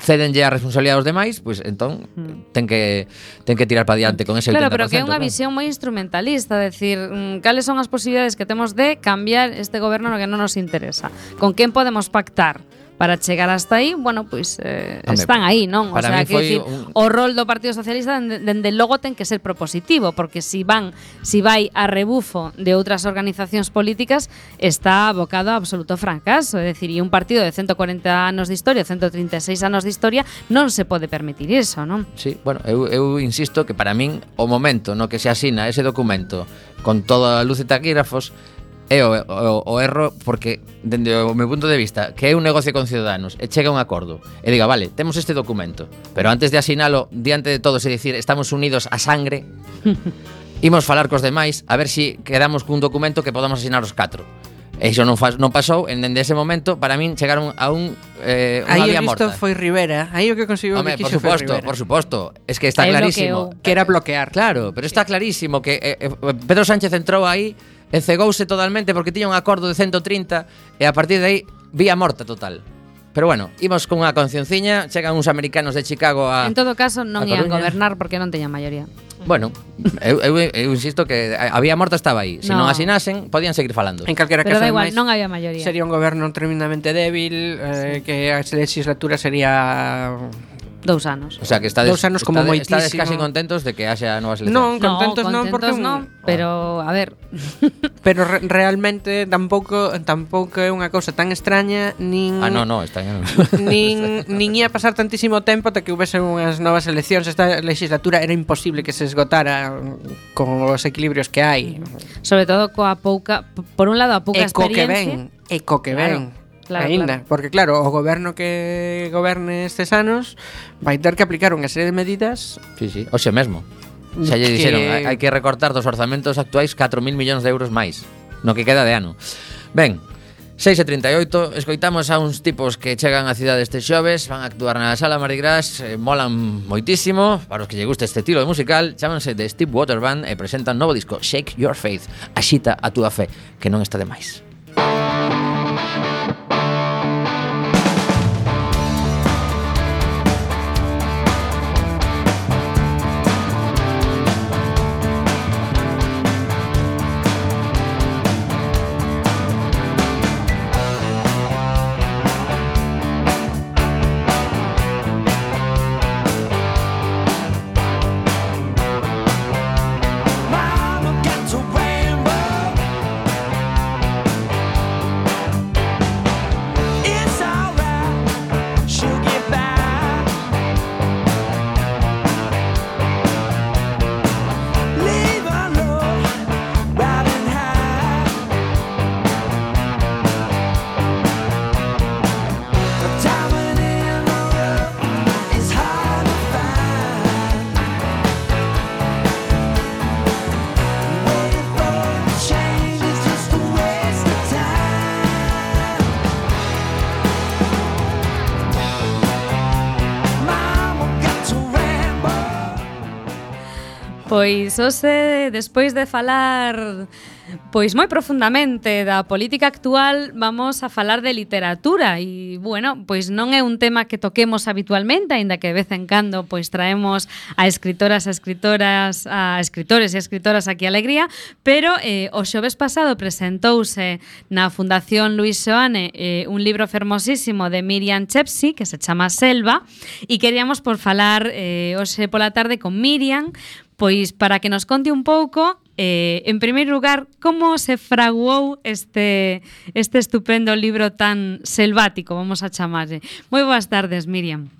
cedenlle a responsabilidade aos demais, pois entón hmm. ten que ten que tirar para diante con ese Claro, 80%, pero que é unha claro. visión moi instrumentalista, decir, mm, cales son as posibilidades que temos de cambiar este goberno no que non nos interesa, con quen podemos pactar para chegar hasta aí, bueno, pois eh, Home, están aí, non? O sea, que decir, un... o rol do Partido Socialista dende, dende logo ten que ser propositivo, porque si van, si vai a rebufo de outras organizacións políticas, está abocado a absoluto fracaso, é dicir, e un partido de 140 anos de historia, 136 anos de historia, non se pode permitir iso, non? Sí, bueno, eu, eu insisto que para min o momento no que se asina ese documento con toda a luz e taquígrafos é o, o, o erro porque dende o meu punto de vista que é un negocio con ciudadanos e chega un acordo e diga, vale, temos este documento pero antes de asinalo diante de todos e dicir estamos unidos a sangre imos falar cos demais a ver se si quedamos cun documento que podamos asinar os catro E iso non, faz, non pasou, en dende ese momento para min chegaron a un eh, unha vía morta. Aí foi Rivera, aí o que conseguiu Home, que por suposto, por suposto, es que está aí clarísimo bloqueou. que era bloquear. Claro, pero está clarísimo que eh, eh, Pedro Sánchez entrou aí e cegouse totalmente porque tiña un acordo de 130 e a partir de aí vía morta total. Pero bueno, imos cunha concienciña, chegan uns americanos de Chicago a En todo caso non ian gobernar porque non teñan maioría. Bueno, eu, eu, eu insisto que a vía morta estaba aí. Se no. non asinasen, podían seguir falando. En calquera Pero caso, da igual, máis, non había maioría. Sería un goberno tremendamente débil, eh, sí. que a legislatura sería Dous anos. O sea, que estades, Dous anos como estades, moitísimo. Estades casi contentos de que haxa novas eleccións. Non, contentos non, no, porque non, pero a ver. pero re realmente tampouco tampouco é unha cousa tan extraña nin Ah, non, non, extraña non. nin nin ia pasar tantísimo tempo até que houvese unhas novas eleccións. Esta legislatura era imposible que se esgotara con os equilibrios que hai. Sobre todo coa pouca, por un lado a pouca e experiencia. E co que ven, e co que ven. Claro Claro, claro. porque claro, o goberno que goberne estes anos vai ter que aplicar unha serie de medidas. Sí, sí, hoxe mesmo. Xa lle dixeron, que... hai que recortar dos orzamentos actuais 4.000 millóns de euros máis, no que queda de ano. Ben, 6 e 38, escoitamos a uns tipos que chegan á cidade este xoves, van a actuar na sala Mardi Gras, eh, molan moitísimo, para os que lle guste este estilo de musical, chámanse de Steve Water Band e presentan novo disco Shake Your Faith, Axita a túa fe, que non está de máis. Música Pois hoxe, despois de falar pois moi profundamente da política actual, vamos a falar de literatura. E bueno, pois non é un tema que toquemos habitualmente, aínda que de vez en cando pois traemos a escritoras, a escritoras, a escritores e escritoras aquí a Alegría, pero eh, o xoves pasado presentouse na Fundación Luis Xoane eh, un libro fermosísimo de Miriam Chepsi que se chama Selva e queríamos por falar eh, hoxe pola tarde con Miriam Pois para que nos conte un pouco, eh, en primeiro lugar, como se fraguou este, este estupendo libro tan selvático, vamos a chamarlle. Moi boas tardes, Miriam.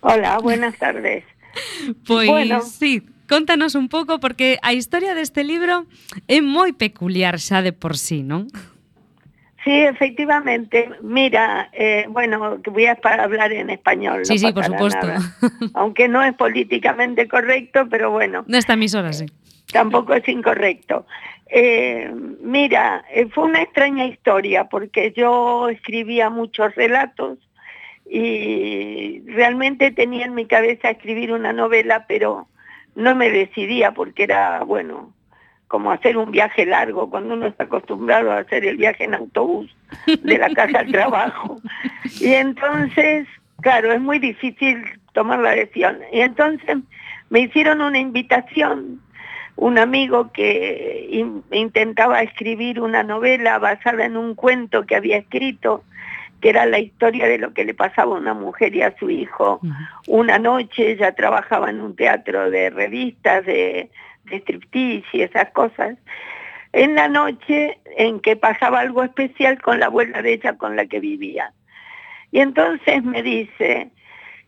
Hola, buenas tardes. pois bueno. sí, contanos un pouco, porque a historia deste libro é moi peculiar xa de por sí, non? Sí, efectivamente. Mira, eh, bueno, voy a hablar en español. Sí, no sí, por supuesto. nada. Aunque no es políticamente correcto, pero bueno, Nesta emisora, sí. tampoco es incorrecto. Eh, mira, eh, fue una extraña historia porque yo escribía muchos relatos y realmente tenía en mi cabeza escribir una novela, pero no me decidía porque era, bueno, como hacer un viaje largo cuando uno está acostumbrado a hacer el viaje en autobús de la casa al trabajo. Y entonces, claro, es muy difícil tomar la decisión. Y entonces me hicieron una invitación, un amigo que in- intentaba escribir una novela basada en un cuento que había escrito, que era la historia de lo que le pasaba a una mujer y a su hijo. Una noche ella trabajaba en un teatro de revistas, de, de striptease y esas cosas. En la noche en que pasaba algo especial con la abuela de ella con la que vivía. Y entonces me dice,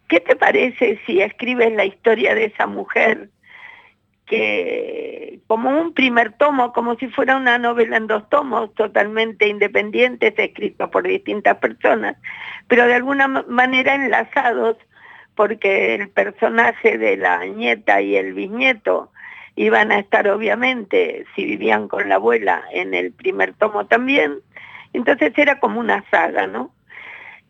¿qué te parece si escribes la historia de esa mujer que como un primer tomo, como si fuera una novela en dos tomos, totalmente independientes, escritos por distintas personas, pero de alguna ma- manera enlazados, porque el personaje de la nieta y el bisnieto iban a estar obviamente, si vivían con la abuela, en el primer tomo también, entonces era como una saga, ¿no?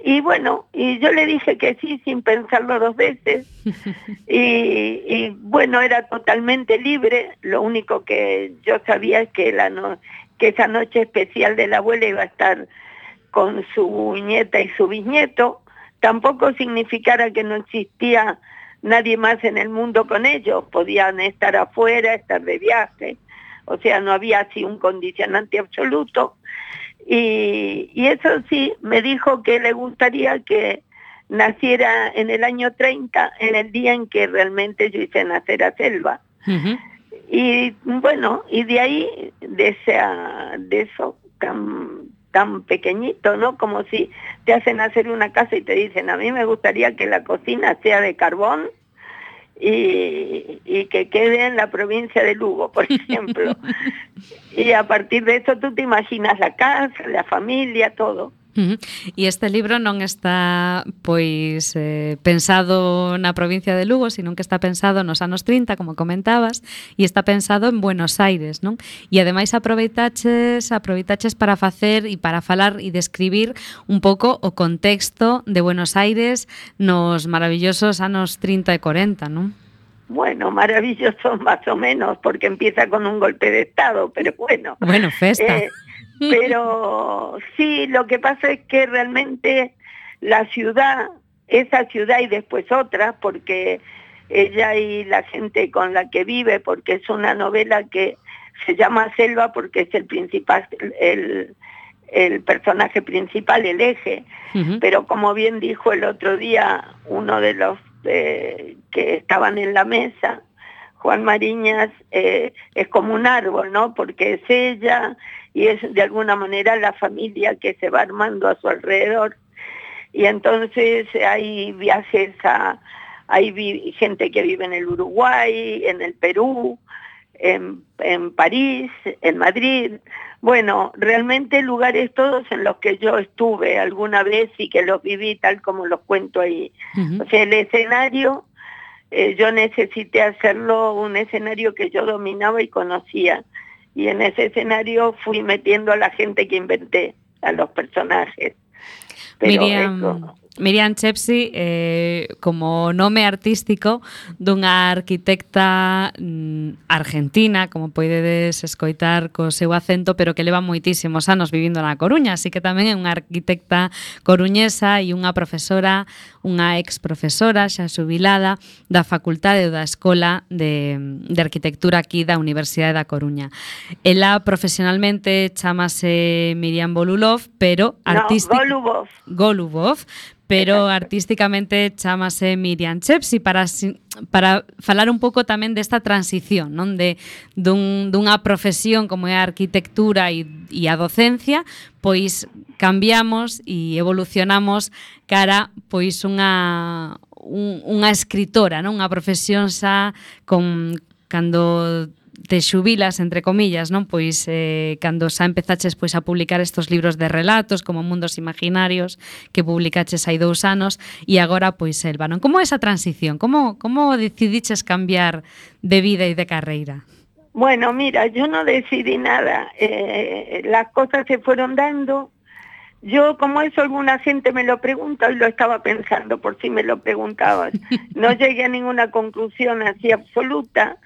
Y bueno, y yo le dije que sí sin pensarlo dos veces. Y, y, bueno, era totalmente libre. Lo único que yo sabía es que, la no- que esa noche especial de la abuela iba a estar con su nieta y su bisnieto. Tampoco significara que no existía nadie más en el mundo con ellos. Podían estar afuera, estar de viaje. O sea, no había así un condicionante absoluto. Y, y eso sí, me dijo que le gustaría que naciera en el año 30, en el día en que realmente yo hice nacer a Selva. Y bueno, y de ahí, de, esa, de eso tan, tan pequeñito, ¿no? Como si te hacen hacer una casa y te dicen, a mí me gustaría que la cocina sea de carbón y, y que quede en la provincia de Lugo, por ejemplo. y a partir de eso tú te imaginas la casa, la familia, todo. Uh. E este libro non está pois eh, pensado na provincia de Lugo, sino que está pensado nos anos 30, como comentabas, e está pensado en Buenos Aires, non? E ademais aproveitaches, aproveitaches para facer e para falar e describir un pouco o contexto de Buenos Aires nos maravillosos anos 30 e 40, non? Bueno, maravilloso más o menos, porque empieza con un golpe de Estado, pero bueno. Bueno, festa. Eh, pero sí, lo que pasa es que realmente la ciudad, esa ciudad y después otra, porque ella y la gente con la que vive, porque es una novela que se llama Selva porque es el principal, el, el personaje principal, el eje, pero como bien dijo el otro día uno de los eh, que estaban en la mesa, Juan Mariñas, eh, es como un árbol, ¿no? Porque es ella y es de alguna manera la familia que se va armando a su alrededor. Y entonces hay viajes a, hay gente que vive en el Uruguay, en el Perú, en, en París, en Madrid. Bueno, realmente lugares todos en los que yo estuve alguna vez y que los viví tal como los cuento ahí. O sea, el escenario, eh, yo necesité hacerlo un escenario que yo dominaba y conocía. Y en ese escenario fui metiendo a la gente que inventé, a los personajes. Pero Miriam, eso, Miriam Chepsi eh, como nome artístico dunha arquitecta mm, argentina, como poidedes escoitar co seu acento, pero que leva moitísimos anos vivindo na Coruña, así que tamén é unha arquitecta coruñesa e unha profesora, unha ex profesora xa xubilada da Facultade da Escola de, de Arquitectura aquí da Universidade da Coruña. Ela profesionalmente chamase Miriam Bolulov, pero artística... No, Golubov. Golubov, pero artísticamente chamase Miriam Chepsi para para falar un pouco tamén desta transición, non de dun, dunha profesión como é a arquitectura e, e a docencia, pois cambiamos e evolucionamos cara pois unha un, unha escritora, non? Unha profesión xa con cando te xubilas, entre comillas, non? Pois eh, cando xa empezaches pois a publicar estos libros de relatos como Mundos Imaginarios que publicaches hai dous anos e agora pois Elba, non? Como esa transición? Como, como decidiches cambiar de vida e de carreira? Bueno, mira, yo no decidí nada. Eh, las cosas se fueron dando. Yo, como eso alguna gente me lo pregunta, y lo estaba pensando por si me lo preguntabas, no llegué a ninguna conclusión así absoluta.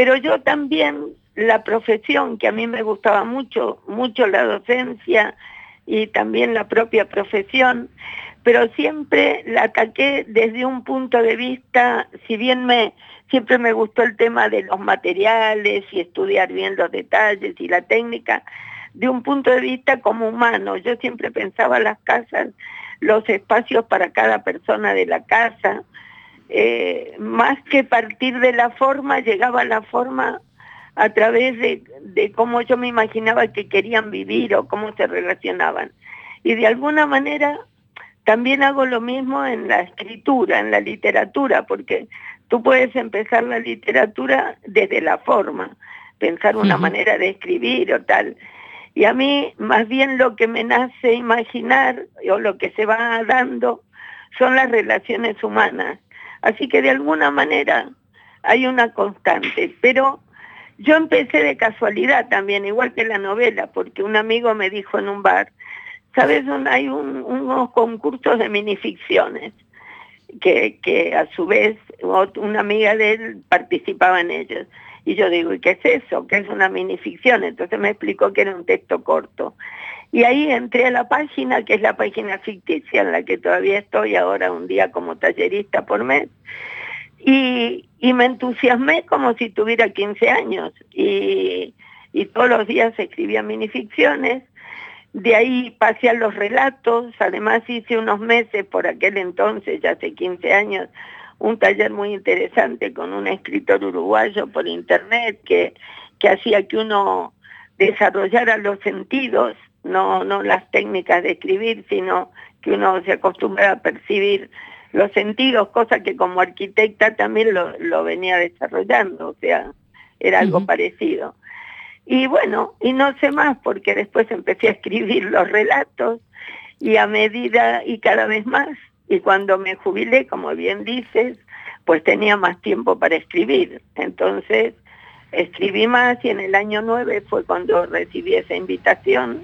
Pero yo también, la profesión que a mí me gustaba mucho, mucho la docencia y también la propia profesión, pero siempre la ataqué desde un punto de vista, si bien me siempre me gustó el tema de los materiales y estudiar bien los detalles y la técnica, de un punto de vista como humano. Yo siempre pensaba las casas, los espacios para cada persona de la casa, eh, más que partir de la forma, llegaba la forma a través de, de, cómo yo me imaginaba que querían vivir o cómo se relacionaban. Y de alguna manera también hago lo mismo en la escritura, en la literatura, porque tú puedes empezar la literatura desde la forma, pensar una uh -huh. manera de escribir o tal. Y a mí más bien lo que me nace imaginar o lo que se va dando son las relaciones humanas Así que de alguna manera hay una constante, pero yo empecé de casualidad también, igual que la novela, porque un amigo me dijo en un bar, ¿sabes hay un, unos concursos de minificciones? Que, que a su vez una amiga de él participaba en ellos. Y yo digo, ¿y qué es eso? ¿Qué es una minificción? Entonces me explicó que era un texto corto. Y ahí entré a la página, que es la página ficticia en la que todavía estoy ahora un día como tallerista por mes. Y, y me entusiasmé como si tuviera 15 años. Y, y todos los días escribía minificciones. De ahí pasé a los relatos. Además hice unos meses, por aquel entonces, ya hace 15 años, un taller muy interesante con un escritor uruguayo por internet que, que hacía que uno desarrollara los sentidos no, no las técnicas de escribir, sino que uno se acostumbra a percibir los sentidos, cosa que como arquitecta también lo, lo venía desarrollando, o sea, era algo uh -huh. parecido. Y bueno, y no sé más, porque después empecé a escribir los relatos y a medida y cada vez más, y cuando me jubilé, como bien dices, pues tenía más tiempo para escribir. Entonces, escribí más y en el año 9 fue cuando recibí esa invitación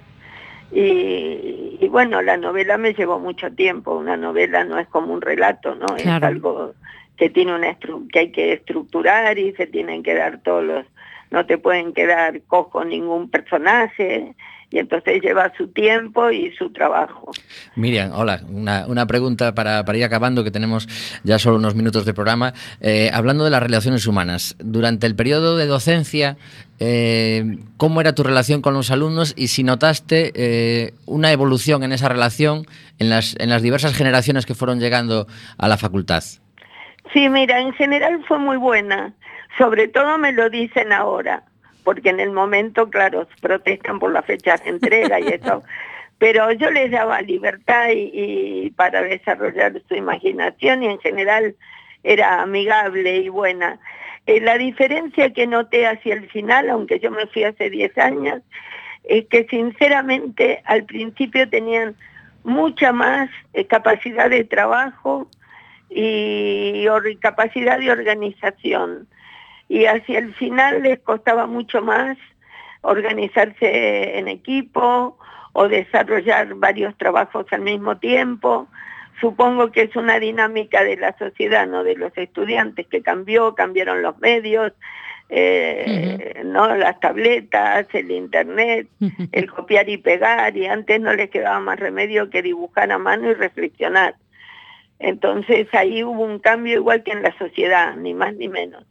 y, y, bueno, la novela me llevó mucho tiempo. Una novela no es como un relato, ¿no? Claro. Es algo que tiene una que hay que estructurar y se tienen que dar todos los, no te pueden quedar cojo ningún personaje, y entonces lleva su tiempo y su trabajo. Miriam, hola, una, una pregunta para, para, ir acabando, que tenemos ya solo unos minutos de programa. Eh, hablando de las relaciones humanas, durante el periodo de docencia, eh, ¿cómo era tu relación con los alumnos y si notaste eh, una evolución en esa relación en las, en las diversas generaciones que fueron llegando a la facultad? Sí, mira, en general fue muy buena. Sobre todo me lo dicen ahora porque en el momento, claro, protestan por la fecha de entrega y eso, pero yo les daba libertad y, y, para desarrollar su imaginación y en general era amigable y buena. Eh, la diferencia que noté hacia el final, aunque yo me fui hace 10 años, es que sinceramente al principio tenían mucha más eh, capacidad de trabajo y, y capacidad de organización y hacia el final les costaba mucho más organizarse en equipo o desarrollar varios trabajos al mismo tiempo. supongo que es una dinámica de la sociedad, no de los estudiantes, que cambió, cambiaron los medios, eh, no las tabletas, el internet, el copiar y pegar, y antes no les quedaba más remedio que dibujar a mano y reflexionar. Entonces ahí hubo un cambio igual que en la sociedad, ni más ni menos.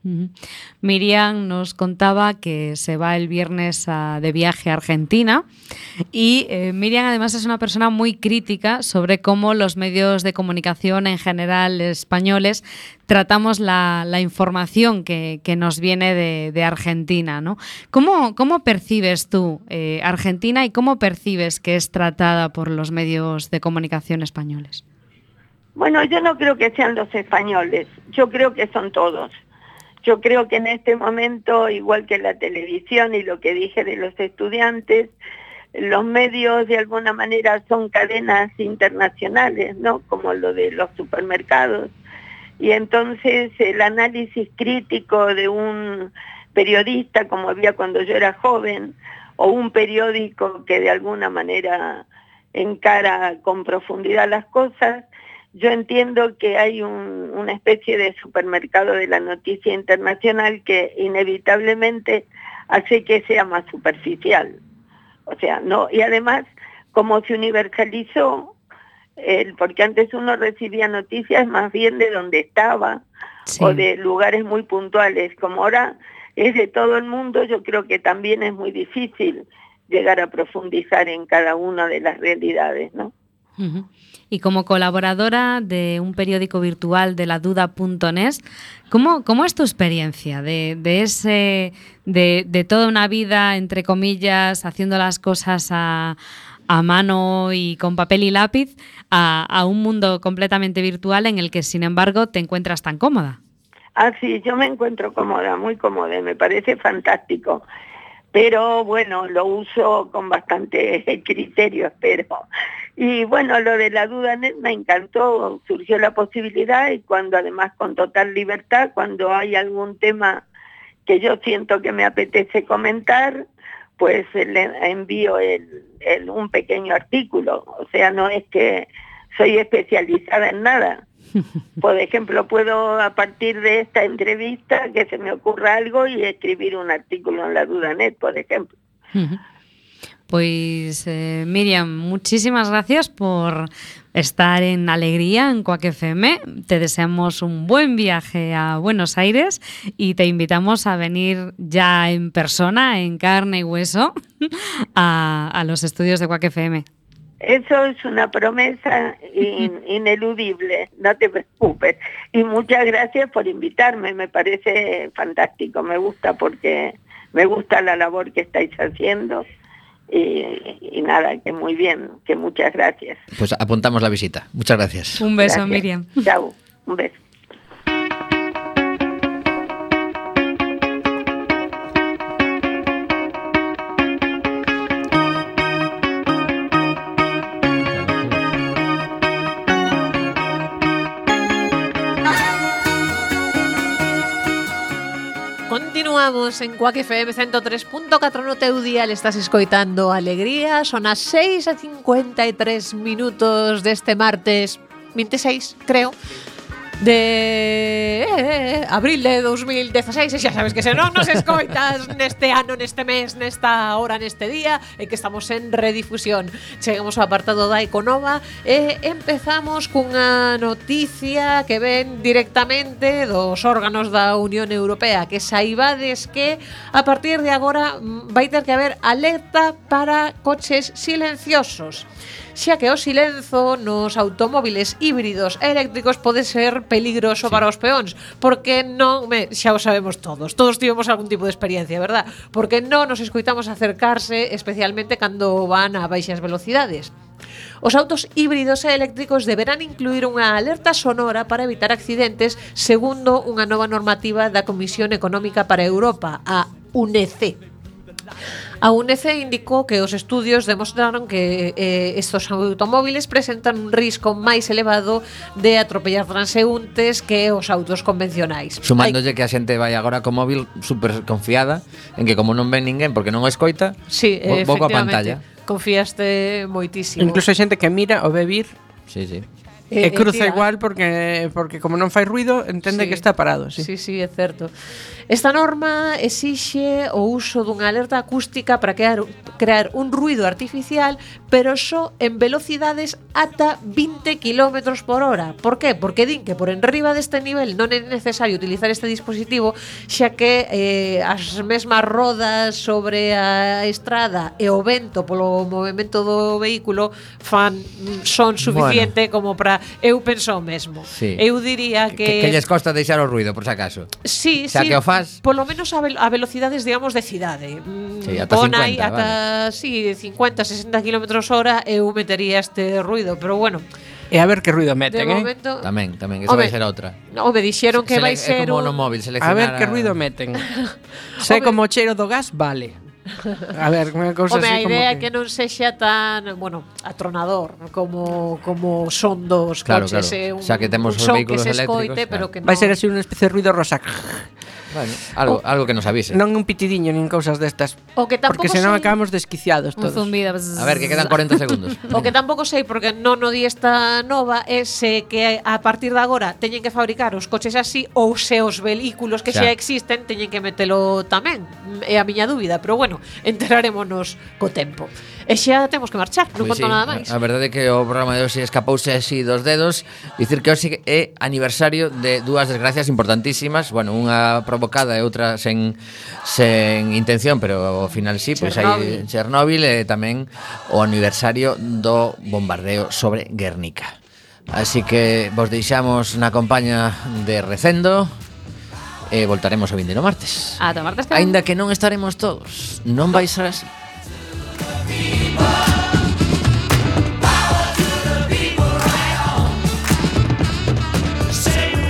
Miriam nos contaba que se va el viernes de viaje a Argentina y eh, Miriam además es una persona muy crítica sobre cómo los medios de comunicación en general españoles tratamos la, información que, nos viene de, de Argentina. ¿no? ¿Cómo, cómo percibes tú eh, Argentina y cómo percibes que es tratada por los medios de comunicación españoles? Bueno, yo no creo que sean los españoles, yo creo que son todos. Yo creo que en este momento, igual que la televisión y lo que dije de los estudiantes, los medios de alguna manera son cadenas internacionales, ¿no? Como lo de los supermercados. Y entonces el análisis crítico de un periodista, como había cuando yo era joven, o un periódico que de alguna manera encara con profundidad las cosas, yo entiendo que hay un- una especie de supermercado de la noticia internacional que inevitablemente hace que sea más superficial. O sea, no, y además, como se universalizó, el, porque antes uno recibía noticias más bien de donde estaba Sí. o de lugares muy puntuales, como ahora es de todo el mundo, yo creo que también es muy difícil llegar a profundizar en cada una de las realidades, ¿no? Y como colaboradora de un periódico virtual de la duda.net, ¿cómo, ¿cómo es tu experiencia de, ese, de, toda una vida, entre comillas, haciendo las cosas a, a mano y con papel y lápiz, a, a un mundo completamente virtual en el que, sin embargo, te encuentras tan cómoda? Ah, sí, yo me encuentro cómoda, muy cómoda, me parece fantástico. Pero bueno, lo uso con bastante criterio, espero. Y bueno, lo de la duda net me encantó, surgió la posibilidad y cuando además con total libertad, cuando hay algún tema que yo siento que me apetece comentar, pues le envío el- el- un pequeño artículo. O sea, no es que soy especializada en nada. Por ejemplo, puedo a partir de esta entrevista que se me ocurra algo y escribir un artículo en la Dudanet, por ejemplo. Pues eh, Miriam, muchísimas gracias por estar en Alegría en Cuac FM. Te deseamos un buen viaje a Buenos Aires y te invitamos a venir ya en persona, en carne y hueso, a, a los estudios de Cuac FM. Eso es una promesa in- ineludible, no te preocupes. Y muchas gracias por invitarme, me parece fantástico, me gusta porque me gusta la labor que estáis haciendo. Y, y nada, que muy bien, que muchas gracias. Pues apuntamos la visita. Muchas gracias. Un beso, Gracias. Miriam. Chao, un beso. Continuamos en Cuac FM 103.4 no teu dial Estás escoitando Alegría. Son as 6 e 53 minutos deste martes 26, creo de eh, eh, abril de 2016 e xa sabes que se non nos escoitas neste ano, neste mes, nesta hora, neste día e que estamos en redifusión. Chegamos ao apartado da Econova e empezamos cunha noticia que ven directamente dos órganos da Unión Europea que saibades que a partir de agora mm, vai ter que haber alerta para coches silenciosos xa que o silenzo nos automóviles híbridos e eléctricos pode ser peligroso sí. para os peóns, porque non, me, xa o sabemos todos, todos tivemos algún tipo de experiencia, verdad? Porque non nos escoitamos acercarse especialmente cando van a baixas velocidades. Os autos híbridos e eléctricos deberán incluir unha alerta sonora para evitar accidentes segundo unha nova normativa da Comisión Económica para Europa, a UNEC. A UNEC indicou que os estudios demostraron que eh, estos automóviles presentan un risco máis elevado de atropellar transeúntes que os autos convencionais. Sumándolle Hai... que a xente vai agora co móvil super confiada en que como non ven ninguén porque non o escoita, sí, vou coa pantalla. Confiaste moitísimo. Incluso hai xente que mira o bebir Sí, sí. E, e cruza tira. ¿eh? igual porque porque como non fai ruido, entende sí. que está parado, sí. Sí, sí, é certo. Esta norma exixe o uso dunha alerta acústica para crear crear un ruido artificial, pero só en velocidades ata 20 km por hora. Por qué? Porque din que por enriba deste nivel non é necesario utilizar este dispositivo, xa que eh, as mesmas rodas sobre a estrada e o vento polo movimento do vehículo fan son suficiente bueno. como para eu penso o mesmo. Sí. Eu diría que... que... Que lles costa deixar o ruido, por si acaso. Sí, xa sí. que o faz... Polo menos a, vel a velocidades, digamos, de cidade. Mm, sí, ata Pon 50, aí, ata, vale. sí, 50, 60 km hora, eu metería este ruido, pero bueno... E a ver que ruido meten, de eh. momento, eh? Tamén, tamén, esa vai ser outra. O me dixeron que se vai ser... É como un... no móvil, seleccionar... A ver que ruido meten. Se como o cheiro do gas, vale. A ver, unha cousa Home, así a idea que... que non sexa tan, bueno, atronador como como son dos Claro, coches, claro. é un, Xa que temos un os son que vehículos se eléctricos, escoite, claro. pero que non Vai ser así unha especie de ruido rosa. Bueno, algo, o, algo que nos avise. Non un pitidiño nin cousas destas. O que tampouco porque senón sei... acabamos desquiciados todos. Un zumbido. A ver, que quedan 40 segundos. o que tampouco sei porque non o di esta nova é se que a partir de agora teñen que fabricar os coches así ou se os vehículos que xa, xa existen teñen que metelo tamén. É a miña dúbida, pero bueno, enterarémonos co tempo. E xa temos que marchar, non pois pues conto sí. nada máis. A verdade é que o programa de hoxe escapouse así dos dedos, dicir que hoxe é aniversario de dúas desgracias importantísimas, bueno, unha provocada e outra sen sen intención, pero ao final sí, pois pues aí Chernóbil e tamén o aniversario do bombardeo sobre Guernica. Así que vos deixamos na compañía de Recendo e voltaremos o vindeiro martes. Ah, a tomar que Ainda que non estaremos todos, non vai ser así. Viva!